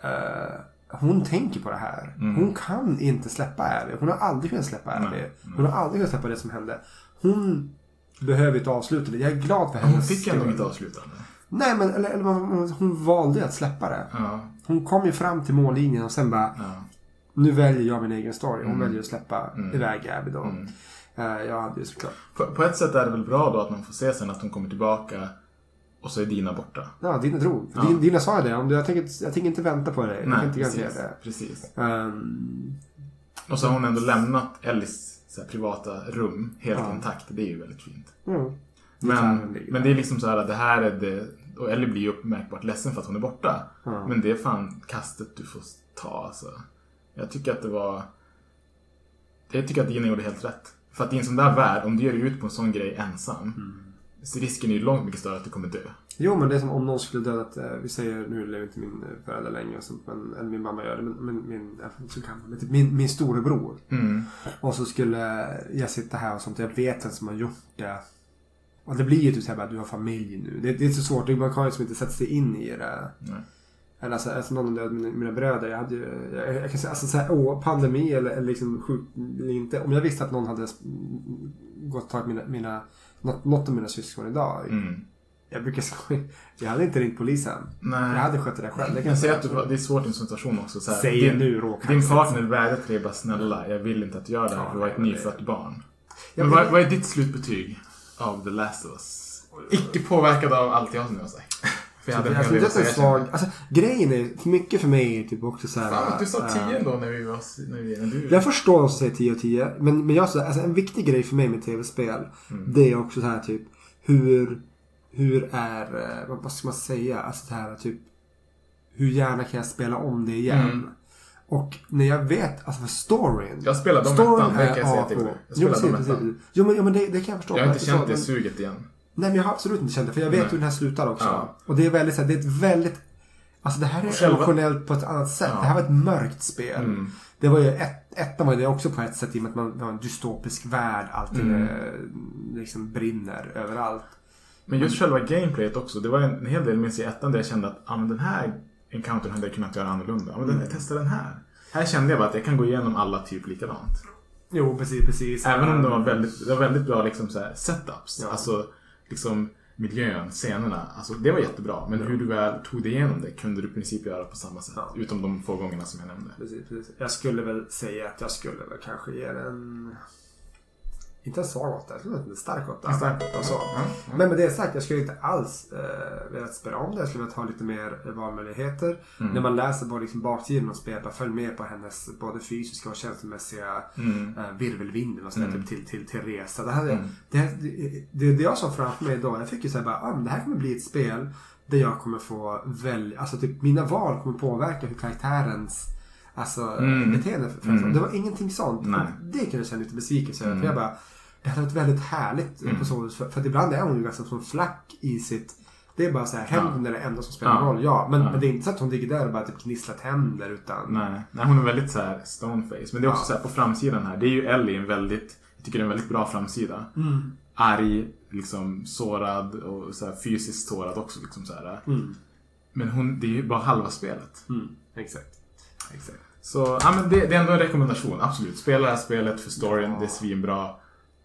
eh, hon tänker på det här. Mm. Hon kan inte släppa Abby. Hon har aldrig kunnat släppa Abby. Nej, Hon har aldrig kunnat släppa det som hände. Hon behöver ett avslutande. Jag är glad för hennes Hon fick ändå skull. inget avslutande. Nej men eller, eller, hon- hon valde att släppa det. Ja. Hon kom ju fram till mållinjen och sen bara Ja. Nu väljer jag min egen story. Hon Mm. väljer att släppa Mm. iväg Abby då. Mm. Eh, jag hade ju såklart. På, på ett sätt är det väl bra då att man får se sen att hon kommer tillbaka och så är Dina borta. Ja, Dina drog. Ja. Din, Dina sa ju det. Om du, jag, tänker, jag tänker inte vänta på dig. jag kan Nej, inte garantera precis. det. precis. Ehm, Och så har hon ändå lämnat Ellis så här, privata rum helt Ja. intakt. Det är ju väldigt fint. mm. Men, ligger men det är liksom så här att det här är det... Och Ellie blir ju märkbart ledsen för att hon är borta. Ja. Men det är fan kastet du får ta alltså. Jag tycker att det var... Jag tycker att Dina gjorde helt rätt. För att i en sån där värld, om du ger dig ut på en sån grej ensam. Mm. Så risken är ju långt mycket större att du kommer dö. Jo men det är som om någon skulle dödat, eh, vi säger, nu lever inte min eh, förälder längre och sånt, men, eller min mamma gör det, men, men min, inte så men typ min, min storebror. Mm. Och så skulle jag sitta här och sånt, jag vet vem som har gjort det. Och det blir ju typ såhär du har familj nu. Det, det är så svårt, man kan ju liksom inte sätta sig in i det. Nej. Eller alltså, alltså någon av mina, mina bröder. Jag hade ju, jag, jag kan säga, alltså så här, åh, pandemi eller, eller liksom sjuk eller inte. Om jag visste att någon hade gått och tagit mina, mina, något, av mina syskon idag. Mm. Jag brukar skoja. Jag hade inte ringt polisen. Nej. Jag hade skött det där själv. Det kan Jag säger att säga. du, det är svårt i en situation också. Så här, Säg din, nu, råkar Din partner säga. vädjar till dig bara snälla, jag vill inte att du gör det här för du har ett nyfött barn. Men men- vad, vad är ditt slutbetyg av The Last of Us? Icke påverkad av allt jag nu har sagt. För jag hade en Jag del inte säga. svag. Alltså, grejen är, för mycket för mig är typ också så här. Fan, du sa äh, 10 ändå när vi var... När vi, när du... Jag förstår vad som säger 10 och 10. Men, men jag så, alltså, en viktig grej för mig med tv-spel. Mm. Det är också så här typ. Hur, hur är, eh, vad, ska man säga? Alltså det här typ. Hur gärna kan jag spela om det igen? Mm. Och när jag vet, alltså för storyn. Jag spelade om ettan, det kan jag säga till dig. Jag Jo, spelade om precis, ettan. precis. Jo men, jo, men det, det kan jag förstå. Jag har inte Så- känt det suget igen. Nej men jag har absolut inte känt det. För jag vet Nej. hur den här slutar också. Ja. Och det är väldigt så här, det är ett väldigt Alltså det här är Själva- emotionellt på ett annat sätt. Ja. Det här var ett mörkt spel. Mm. Det var ju ett, ettan var det också på ett sätt i och med att man det var en dystopisk värld. Allting Mm. liksom brinner överallt. Men just själva gameplayet också. Det var en hel del minns i ettan där jag kände att ah, men den här encountern hade jag kunnat göra annorlunda. Ja, men den, Mm. jag testar den här. Här kände jag bara att jag kan gå igenom alla typ likadant. Jo precis, precis. Även om det var väldigt, det var väldigt bra liksom så här setups. Ja. Alltså liksom miljön, scenerna. Alltså det var jättebra. Men hur du väl tog dig igenom det kunde du i princip göra på samma sätt. Ja. Utom de få gångerna som jag nämnde. Precis, precis. Jag skulle väl säga att jag skulle väl kanske ge den... Inte en svag åtta, jag skulle säga en stark åtta. En stark åtta, Och så. ja, ja. Men med det sagt, jag skulle inte alls eh, velat spela om det. Jag skulle vilja ha lite mer eh, valmöjligheter. Mm. När man läser på liksom baksidan av spelet, bara följ med på hennes både fysiska och känslomässiga Mm. eh, virvelvinden och sådär, Mm. typ till, till, till resa. Det, här, Mm. det, det, det, det jag såg framför mig då, jag fick ju säga bara, ah, det här kommer bli ett spel där jag kommer få välja, alltså typ mina val kommer påverka hur karaktärens Alltså Mm. beteende. För, Mm. Det var ingenting sånt. Det kunde jag känna lite besvikelse över. Mm. För jag bara, det hade varit väldigt härligt Mm. på så vis. För, för att ibland är hon ju ganska som flack i sitt det är bara så här, hämnden är det enda som spelar Ja. roll. Ja, men, Ja. men det är inte så att hon ligger där och bara typ gnisslar tänder utan... Nej, nej, hon är väldigt så här stoneface. Men det är också Ja. så här på framsidan här. Det är ju Ellie en väldigt, jag tycker det är en väldigt bra framsida. Mm. Arg, liksom sårad och så här fysiskt sårad också. Liksom så här. Mm. Men hon, det är ju bara halva spelet. Mm. Exakt. Exakt. Så ja, men det, det är ändå en rekommendation, absolut. Spela det här spelet för storyn, det är svinbra.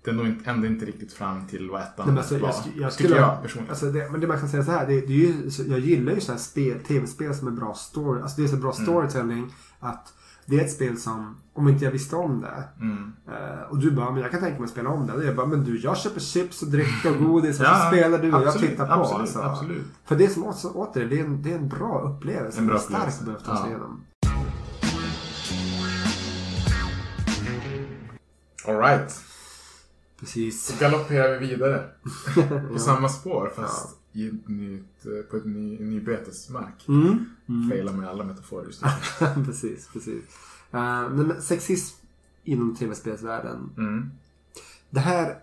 Det nog inte, ändå inte riktigt fram till vad ettan Nej, alltså, var. jag, jag tycker skulle, jag personligen. Alltså det, men det man kan säga så här. Det, det är ju, jag gillar ju så här spel, tv-spel som är bra story. Alltså det är så bra Mm. storytelling. Att det är ett spel som, om inte jag visste om det. Mm. eh, och du bara, men jag kan tänka mig att spela om det. Och jag bara, men du jag köper chips och dryck och godis. Och Ja, så spelar du och jag tittar på. absolut, alltså. absolut. För det som också, åter, det är en, det är en bra upplevelse. En bra upplevelse. upplevelse. att ta sig Ja. igenom. Alright. Precis. Så galopperar vi vidare. på samma spår fast i ett nytt, eh, på ett ny, en ny betesmark. Mm. Mm. Failar med alla metaforer just nu. precis, precis. Uh, men sexism inom tv-spelsvärlden. Mm. Det här,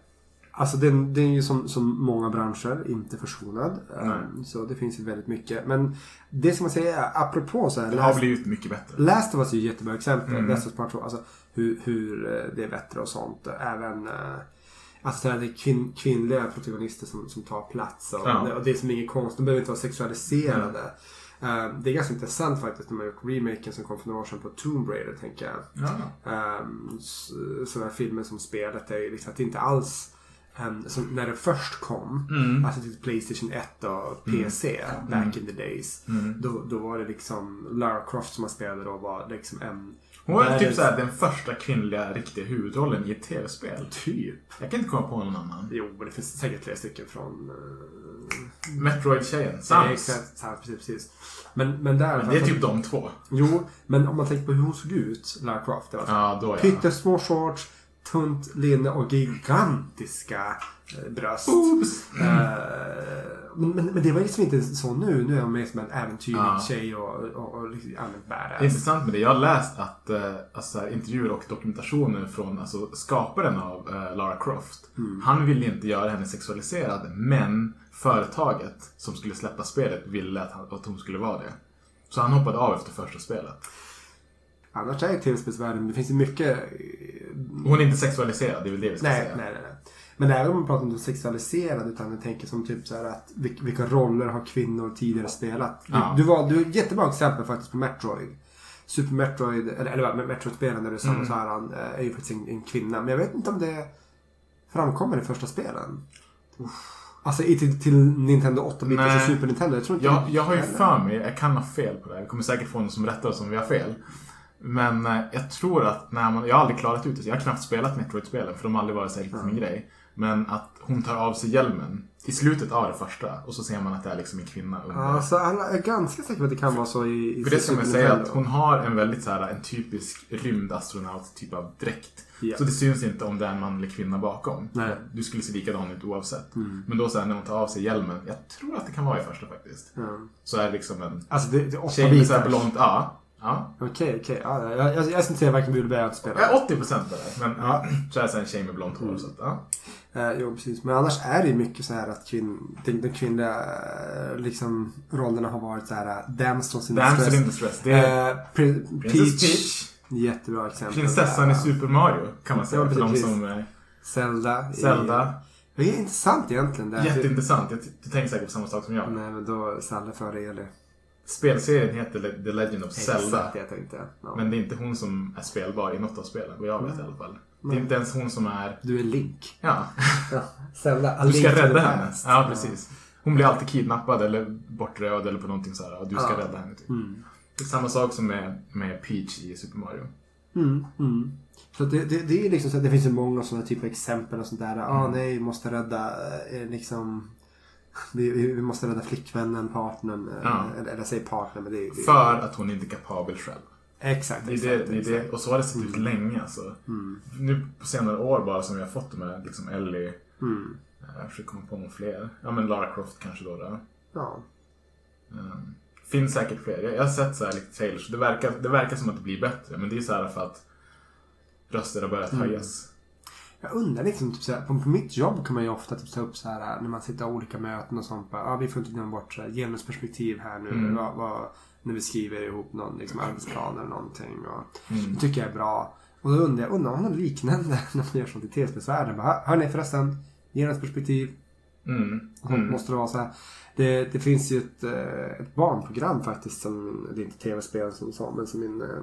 alltså den, den är ju som, som många branscher inte försonad. Um, så det finns ju väldigt mycket. Men det ska man säga, apropå så här. Det har blivit mycket bättre. Last of Us är ju ett jättebra exempel. Mm. Last of Us Part 2. Alltså hur, hur eh, det är bättre och sånt. Även eh, Alltså det är kvinn, kvinnliga protagonister som, som tar plats. Och, Ja. det, och det är som ingen konst. De behöver inte vara sexualiserade. Eh, det är ganska intressant faktiskt när man har gjort remaken som kom för några år sedan på Tomb Raider tänker jag. Ja. Um, sådana filmer som spelet är liksom att det inte alls um, när det först kom, Mm. alltså till Playstation 1 och Mm. PC back in the days. Mm. Då, då var det liksom Lara Croft som man spelade då var liksom en Hon var typ såhär den första kvinnliga riktiga huvudrollen i ett tv-spel. Typ. Jag kan inte komma på någon annan. Jo, men det finns säkert flera stycken från... Uh, Metroid-tjejen, Samus. Exakt, Samus, precis, precis. Men, men där... Men det är typ de två. Jo, men om man tänker på hur hon såg ut, Lara Croft. Det var så Ja, då ja. Pyttesmå shorts, tunt linne och gigantiska eh, bröst. Eh, men, men, men det var liksom inte så nu. Nu är hon mer som en äventyrlig Ja. tjej och, och, och liksom allmänt Det är badass. intressant med det. Jag har läst att eh, alltså, intervjuer och dokumentationer från alltså, skaparen av eh, Lara Croft. Mm. Han ville inte göra henne sexualiserad, men företaget som skulle släppa spelet ville att, han, att hon skulle vara det. Så han hoppade av efter första spelet. Annars är tv-spelsvärlden, det finns ju mycket... Hon är inte sexualiserad, det är väl det vi ska Nej, säga. nej, nej. nej. Men även om man pratar om det sexualiserade utan jag tänker som typ så här att vil- vilka roller har kvinnor tidigare spelat? Du, Ja. du, var, du är ett jättebra exempel faktiskt på Metroid. Super Metroid, eller, eller Metroid-spelen där du sa Mm. så här, han eh, är ju faktiskt en, en kvinna. Men jag vet inte om det framkommer i första spelen. Alltså i- till, till Nintendo 8-bitars och. Super Nintendo. Jag tror inte Jag, jag har ju för mig, jag kan ha fel på det här. Jag kommer säkert få någon som rättar oss om vi har fel. Men eh, jag tror att när man, jag har aldrig klarat ut det. Jag har knappt spelat Metroid-spelen för de har aldrig varit så riktigt min grej. Men att hon tar av sig hjälmen i slutet av det första och så ser man att det är liksom en kvinna under. Alltså alla är ganska säker på att det kan vara så i, i För det ska man säga att hon har en väldigt så här, en typisk rymdastronaut typ av dräkt. Ja. Så det syns inte om det är en man eller kvinna bakom. Nej. Du skulle se likadan ut oavsett. Mm. Men då så här, när hon tar av sig hjälmen, jag tror att det kan vara i första faktiskt. Ja. Så är det liksom en Alltså det, det är tjej med så blont, ja. Ja. Okej, okej. Ja, jag, jag, jag syns varken borde börja spela. Ja, 80 procent är det. Men Ja. så är det en tjej med blont hår. Så att, ja. Eh, jo, precis. Men annars är det ju mycket så här att kvinn, de, de kvinnliga eh, liksom, rollerna har varit så här uh, damsels in Damsel distress. in distress. Det är Eh, Pri- Princess Peach. Peach. Jättebra exempel. prinsessan i Super Mario kan man säga. Ja, för de som är Zelda. i- Zelda. Det är intressant egentligen. Det. Jätteintressant. Jag- Du tänker säkert på samma sak som jag. Nej, men då Zelda före Eli. Spelserien heter The Legend of Zelda. Exakt. Ja. Men det är inte hon som är spelbar i något av spelen. Vad jag vet i alla fall. Det Nej. är inte ens hon som är... Du är Link. Ja. Ja. Zelda, Du ska rädda henne. past. Ja, precis. Hon blir alltid kidnappad eller bortrövad eller på någonting så här. Och du ska Ja. rädda henne. Typ. Mm. Det är samma sak som med, med Peach i Super Mario. Mm, mm. Så det, det, det är liksom så det finns ju många sådana typer av exempel och sånt där. Ah Mm. nej, vi måste rädda eh, liksom vi, vi måste rädda flickvännen, partnern. eh, Ja. Eller, eller säg partner men det det, För att hon inte är kapabel själv. Exakt, Det exakt. det. Och så har det sett ut länge alltså. Mm. Nu på senare år bara som vi har fått de här liksom Ellie. Mm. Jag försöker komma på någon fler. Ja men Lara Croft kanske då. då. Ja. Um, finns säkert fler. Jag, jag har sett så här lite trailers. Det verkar, det verkar som att det blir bättre. Men det är så här för att röster har börjat Mm. höjas. Jag undrar liksom, typ, såhär, på, mitt jobb kan man ju ofta typ, ta upp så här när man sitter i olika möten och sånt. Bara, ah, vi får inte glömma bort så här, genusperspektiv här nu. Mm. Vad, vad, när vi skriver ihop någon liksom, arbetsplan eller någonting. Och, Mm. Det tycker jag är bra. Och då undrar jag, undrar om något liknande när man gör sånt i tv-spelsvärlden. Bara, Hörni förresten, genusperspektiv. Mm. Mm. måste det vara så här. Det, det finns ju ett, eh, ett barnprogram faktiskt. Som, det är inte tv-spel som så, men som min eh,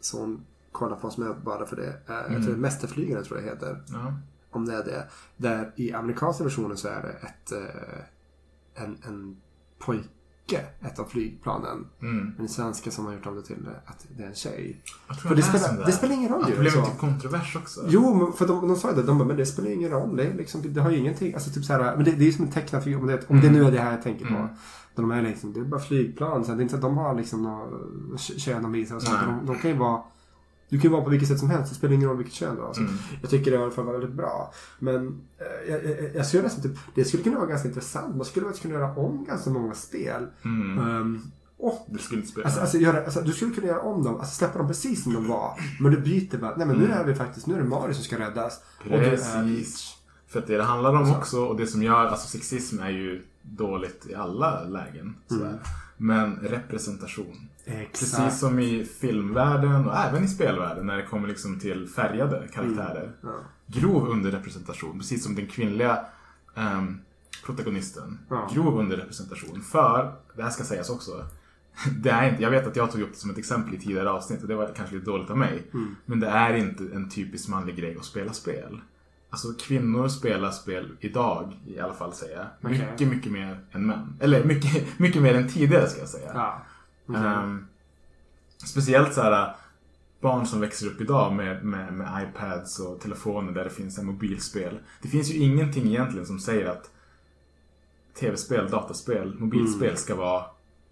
son kollar på som är bara för det. Eh, Jag Mm. tror det är Mästerflygare tror jag det heter. Ja. Om det är det. Där i amerikanska versionen så är det ett, eh, en, en pojke, ett av flygplanen. Mm. Men i svenska som har gjort om det till eh, att det är en tjej. För det spelar- det det spelar ingen roll Att ju, Det blev så. typ kontrovers också. Jo, för de, de sa ju det. De bara, men det spelar ingen roll. Det, liksom, det har ju ingenting. Alltså typ så här, men det, det är ju som en tecknad figur. Om, det, om det Mm. nu är det här jag tänker på. Mm. De är liksom, det är bara flygplan. Så det är inte så att de har liksom något kön de visar och sånt. Nej. De, de kan ju vara du kan ju vara på vilket sätt som helst. Det spelar ingen roll vilket kön du har. Mm. Jag tycker det i alla fall var väldigt bra. Men eh, jag, jag, jag skulle nästan typ, det skulle kunna vara ganska intressant. Man skulle faktiskt kunna göra om ganska många spel. Mm. Ehm, och Du skulle inte spela. Alltså, alltså, göra, alltså, du skulle kunna göra om dem, alltså släppa dem precis som de var. Men du byter bara, nej men nu Mm. är vi faktiskt, nu är det Mario som ska räddas. Och du Precis. För att det det handlar om Så. också och det som gör, alltså sexism är ju dåligt i alla lägen. Mm. Men representation. Exakt. Precis som i filmvärlden och även i spelvärlden när det kommer liksom till färgade karaktärer. Mm. Ja. Grov underrepresentation. Precis som den kvinnliga ehm, protagonisten. Ja. Grov underrepresentation. För, det här ska sägas också. Det är inte, jag vet att jag tog upp det som ett exempel i tidigare avsnitt och det var kanske lite dåligt av mig. Mm. Men det är inte en typisk manlig grej att spela spel. Alltså kvinnor spelar spel idag, i alla fall säger jag. Okej. Mycket, mycket mer än män. Eller mycket, mycket mer än tidigare ska jag säga. Ja. Okej. Ehm, speciellt så här barn som växer upp idag med, med, med iPads och telefoner där det finns en mobilspel. Det finns ju ingenting egentligen som säger att tv-spel, dataspel, mobilspel Mm. ska vara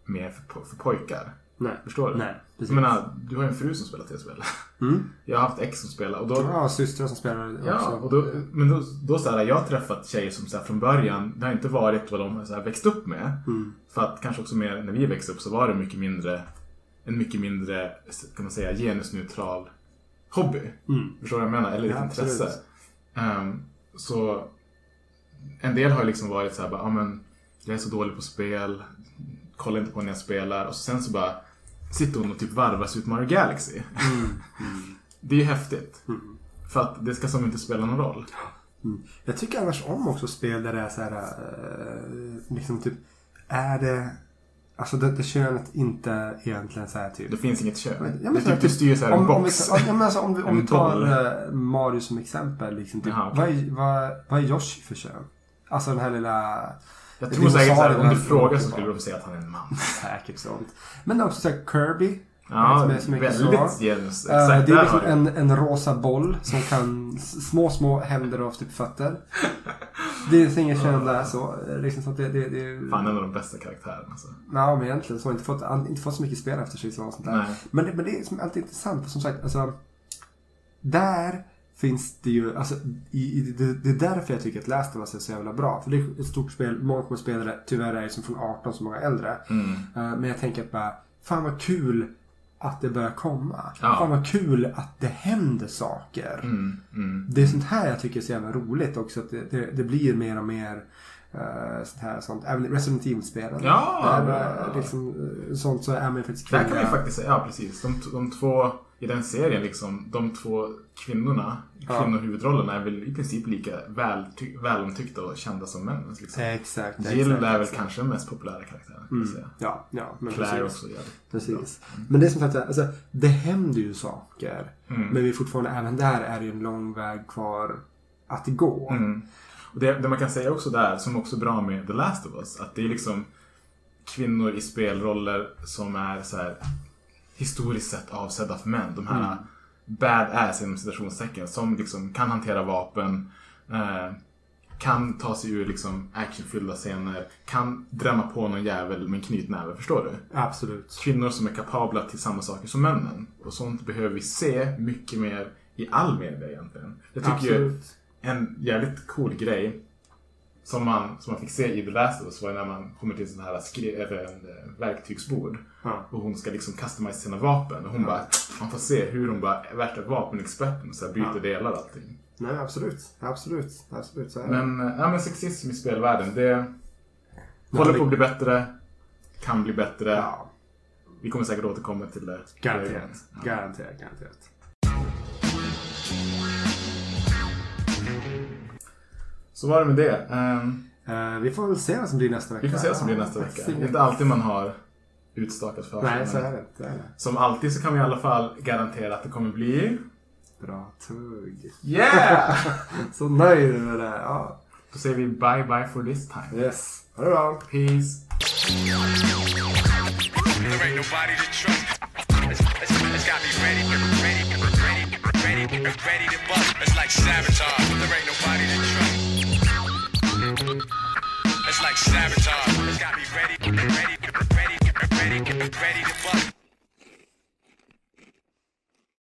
mer för, för pojkar. Nej. Förstår du? Nej, precis. Jag menar, du har ju en fru som spelar tv-spel. Mm. Jag har haft ex som spelar och då... Ja, systrar som spelar Ja, också. och då, men då, då så här, jag har träffat tjejer som så här, från början, det har inte varit vad de har så här, växt upp med. Mm. För att kanske också mer när vi växte upp så var det mycket mindre, en mycket mindre, kan man säga, genusneutral hobby. Mm. Förstår du vad jag menar? Eller ett Ja, intresse. absolut. Ehm, så en del har ju liksom varit så här, bara, ah, men jag är så dålig på spel, kolla inte på när jag spelar. Och sen så bara sitter hon och typ varvar Super Mario Galaxy. Mm. Det är ju häftigt. Mm. För att det ska som inte spela någon roll. Mm. Jag tycker annars om också spel där det är så här, eh, liksom typ, är det, alltså det, det könet inte egentligen så här typ. Det finns inget kön. Ja, det är så här typ du styr så här en om, om vi, box. ja, men alltså, om vi, om vi tar eh, Mario som exempel. Liksom, typ, Jaha, okej. vad, är, vad, vad är Yoshi för kön? Alltså den här lilla... Jag tror säkert så här, om du frågar så skulle du säga att han är en man. Säkert sånt. Men också så här Kirby. Ja, som är så mycket väldigt så. genus. Eh, det är liksom en, en rosa boll som kan... Små, små händer och typ fötter. Det är inget kön där så. eh, Liksom så att det, det, det, Fan, en av de bästa karaktärerna. Alltså. Ja, men egentligen så har inte fått, inte fått så mycket spel efter sig. Så sånt där. Nej. Men, det, men det är som alltid intressant. För som sagt, alltså, där finns det ju, alltså, i, i, det, det är därför jag tycker att Last of Us är så jävla bra. För det är ett stort spel, många kommer spela det, tyvärr är det som från 18 så många äldre. Mm. Eh, men jag tänker att bara, fan vad kul att det börjar komma. Ja. Fan vad kul att det händer saker. Mm, mm. Det är sånt här jag tycker är så jävla roligt också. Att det, det, det blir mer och mer uh, sånt här sånt. Även Resident Evil-spelen. Ja, Där, ja. eh, liksom, eh, sånt så är man ju faktiskt Där kan vi kul. faktiskt säga, ja precis. De, de två i den serien, liksom, de två kvinnorna, kvinnohuvudrollerna är väl i princip lika väl, ty, välomtyckta och kända som männen. Liksom. Exakt. Jill exakt, är väl kanske den mest populära karaktären. kan Mm. säga. Ja, ja. Men Claire precis. också jävligt Precis. bra. Men det är som sagt, alltså, det händer ju saker. Mm. Men vi fortfarande, även där är det en lång väg kvar att gå. Mm. Och det, det man kan säga också där, som också är bra med The Last of Us, att det är liksom kvinnor i spelroller som är så här historiskt sett avsedda för män. De här Mm. badass inom citationstecken som liksom kan hantera vapen, eh, kan ta sig ur liksom actionfyllda scener, kan drämma på någon jävel med en knytnäve, förstår du? Absolut. Kvinnor som är kapabla till samma saker som männen. Och sånt behöver vi se mycket mer i all media egentligen. Jag tycker ju Absolut. en jävligt cool grej som man, som man fick se i The Last of Us var när man kommer till sån här skri- eller en eh, verktygsbord. Ja. Och hon ska liksom customize sina vapen. Och hon bara, man får se hur hon bara är värsta vapenexperten och så här byter Ja. delar och allting. Nej, absolut. Absolut. Absolut. Så är det. Men, eh, ja, men sexism i spelvärlden, det Ja, håller på att bli bättre. Kan bli bättre. Ja. Vi kommer säkert återkomma till det. Garanterat. Ja. Garanterat. Garanterat. Så var det med det. Ehm, Eh, vi får väl se vad som blir nästa vecka. vi får se vad som blir nästa vecka. Det är inte alltid man har utstakat för sig, Nej, så är det. Så är det. Som alltid så kan vi i alla fall garantera att det kommer bli... Bra tugg. Yeah! så nöjd med det. Ja. Då säger vi bye bye for this time. Yes. Ha det bra. Peace. There ain't nobody to trust. It's, it's, it's got me ready, ready, ready, ready, ready to bust. It's like sabotage. There ain't nobody to trust. It's like sabotage. It's got me ready, ready, ready, ready, ready to bust.